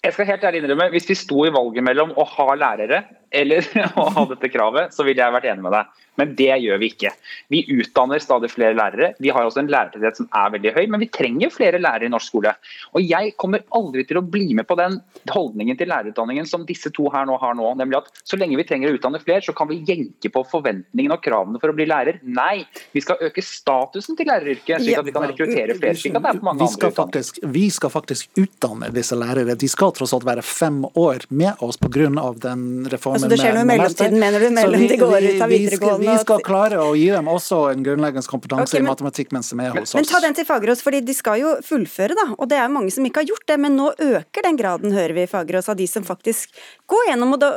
Jeg skal helt ærlig innrømme, Hvis vi sto i valget mellom å ha lærere eller å ha dette kravet, så ville jeg vært enig med deg. Men det gjør vi ikke. Vi utdanner stadig flere lærere. Vi har også en lærertetthet som er veldig høy, men vi trenger flere lærere i norsk skole. Og Jeg kommer aldri til å bli med på den holdningen til lærerutdanningen som disse to her nå har nå. Nemlig at så lenge vi trenger å utdanne flere, så kan vi jenke på forventningene og kravene for å bli lærer. Nei, vi skal øke statusen til læreryrket, slik at vi kan rekruttere flere. slik at det er på mange vi skal, faktisk, vi skal faktisk utdanne disse lærere. De skal tross alt være fem år med oss pga. den reformen Altså det skjer noe i mellomtiden, mener du? Mellom de går ut av videregående? Vi skal klare å gi dem også en grunnleggende kompetanse okay, men, i matematikk mens de er hos oss. Men ta den til Fagerås, fordi de skal jo fullføre, da. Og det er mange som ikke har gjort det. Men nå øker den graden, hører vi i Fagerås, av de som faktisk går gjennom. Og, da,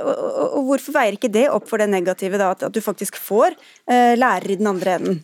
og, hvorfor veier ikke det opp for det negative, da? At, at du faktisk får uh, lærer i den andre enden?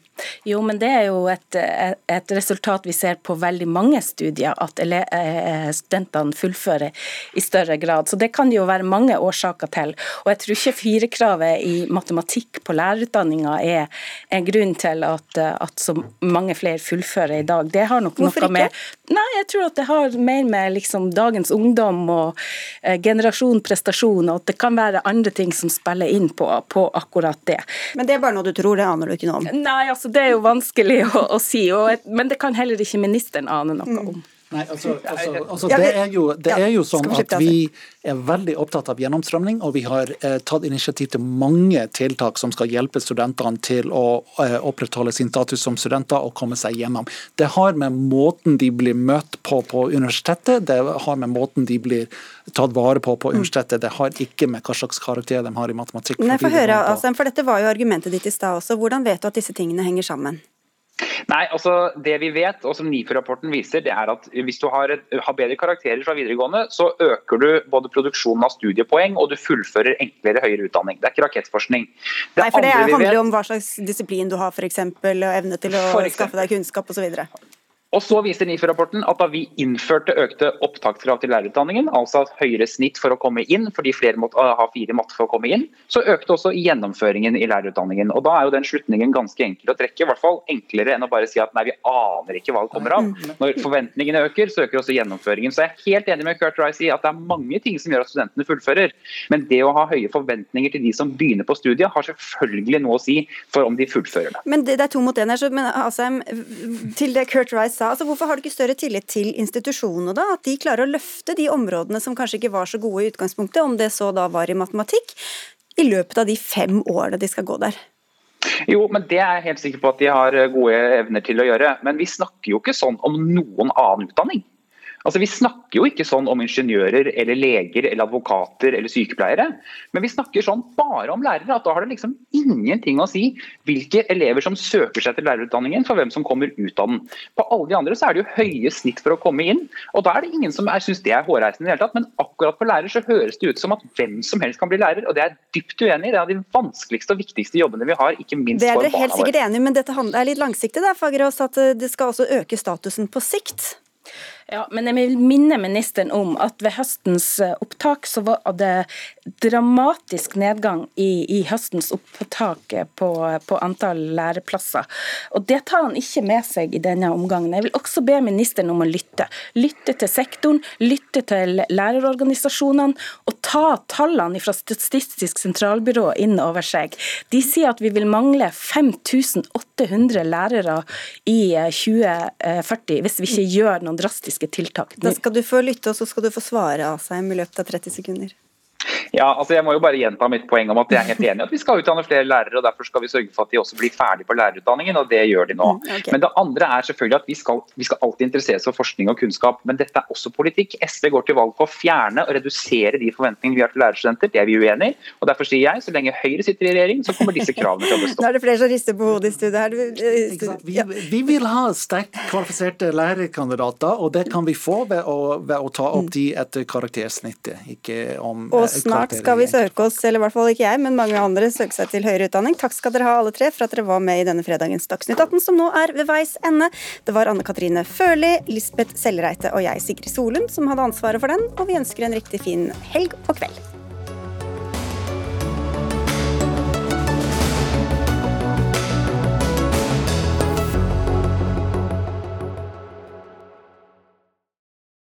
Jo, men det er jo et, et resultat vi ser på veldig mange studier, at eh, studentene fullfører i større grad. Så det kan jo være mange årsaker til. Og jeg tror ikke firekravet i matematikk på lærerutdanninga er en grunn til at, at, så mange flere fullfører i dag. Det har nok Hvorfor noe med ikke? Nei, jeg tror at det har mer med liksom dagens ungdom og eh, generasjon prestasjon, og at det kan være andre ting som spiller inn på, på akkurat det. Men det er bare noe du tror, det aner du ikke noe om? Nei, altså det er jo vanskelig å, å si, og, men det kan heller ikke ministeren ane noe mm. Nei, altså, altså, altså det, er jo, det er jo sånn at vi er veldig opptatt av gjennomstrømning, og vi har eh, tatt initiativ til mange tiltak som skal hjelpe studentene til å eh, opprettholde sin status som studenter og komme seg gjennom. Det har med måten de blir møtt på på universitetet, det har med måten de blir tatt vare på på mm. universitetet, det har ikke med hva slags karakter de har i matematikk. Nei, for, høre, altså, for dette var jo argumentet ditt i stad også. Hvordan vet du at disse tingene henger sammen? Nei, altså Det vi vet, og som NIFU-rapporten viser, det er at hvis du har, et, har, bedre karakterer fra videregående, så øker du både produksjonen av studiepoeng og du fullfører enklere høyere utdanning. Det er ikke rakettforskning. Det Nei, for det handler vet, om hva slags disiplin du har, f.eks., og evne til å skaffe deg kunnskap osv. Og så viser NIFU-rapporten at da vi innførte økte opptakskrav til lærerutdanningen, altså høyere snitt for å komme inn, fordi flere måtte ha fire matte for å komme inn, så økte også gjennomføringen i lærerutdanningen. Og Da er jo den slutningen ganske enkel å trekke, i hvert fall enklere enn å bare si at nei, vi aner ikke hva det kommer av. Når forventningene øker, så øker også gjennomføringen. Så jeg er helt enig med Kurt Rice i at det er mange ting som gjør at studentene fullfører. Men det å ha høye forventninger til de som begynner på studiet, har selvfølgelig noe å si for om de fullfører det. Men det, er to mot én her, så men, Asheim, til det Kurt Rice sa. Altså, hvorfor har du ikke større tillit til institusjonene, da? At de klarer å løfte de områdene som kanskje ikke var så gode i utgangspunktet, om det så da var i matematikk, i løpet av de fem årene de skal gå der? Jo, men Det er jeg helt sikker på at de har gode evner til å gjøre. Men vi snakker jo ikke sånn om noen annen utdanning. Altså, Vi snakker jo ikke sånn om ingeniører eller leger eller advokater eller sykepleiere, men vi snakker sånn bare om lærere. at Da har det liksom ingenting å si hvilke elever som søker seg til lærerutdanningen, for hvem som kommer ut av den. På alle de andre så er det jo høye snitt for å komme inn, og da er det ingen som syns det er hårreisende i det hele tatt. Men akkurat på lærer så høres det ut som at hvem som helst kan bli lærer, og det er dypt uenig i. Det er av de vanskeligste og viktigste jobbene vi har, ikke minst for barna våre. Det er dere helt sikkert enig i, men dette er litt langsiktig, da, Fagerås, at det skal også øke statusen på sikt? Ja, men jeg vil minne ministeren om at ved høstens eh, opptak så var det dramatisk nedgang i, i høstens opptak på, på, antall læreplasser. Og Det tar han ikke med seg i denne omgangen. Jeg vil også be ministeren om å lytte. Lytte til sektoren, lytte til lærerorganisasjonene, og ta tallene fra Statistisk sentralbyrå inn over seg. De sier at vi vil mangle 5800 lærere i 2040 eh, hvis vi ikke gjør noen drastiske tiltak. Da skal du få lytte, og så skal du få svare, av seg i løpet av 30 sekunder. Ja, altså Jeg må jo bare gjenta mitt poeng om at jeg er helt enig i at vi skal utdanne flere lærere. og Derfor skal vi sørge for at de også blir ferdig på lærerutdanningen, og det gjør de nå. Okay. Men det andre er selvfølgelig at vi skal, vi skal alltid interesseres for forskning og kunnskap, men dette er også politikk. SV går til valg på å fjerne og redusere de forventningene vi har til lærerstudenter. Det er vi uenig i. Og derfor sier jeg, så lenge Høyre sitter i regjering, så kommer disse kravene til å bestå. Nå er det flere som rister på hodet i studiet her. Du-? Vi, vi vil ha sterkt kvalifiserte lærerkandidater, og det kan vi få ved å, ved å ta opp de etter karaktersnittet, ikke om Og eh, snart skal vi søke oss, eller i hvert fall ikke jeg, men mange andre søke seg til høyere utdanning. Takk skal dere ha alle tre for at dere var med i denne fredagens Dagsnytt 18, som nå er ved veis ende. Det var Anne Katrine Førli, Lisbeth Sellreite og jeg, Sigrid Solund, som hadde ansvaret for den, og vi ønsker en riktig fin helg og kveld.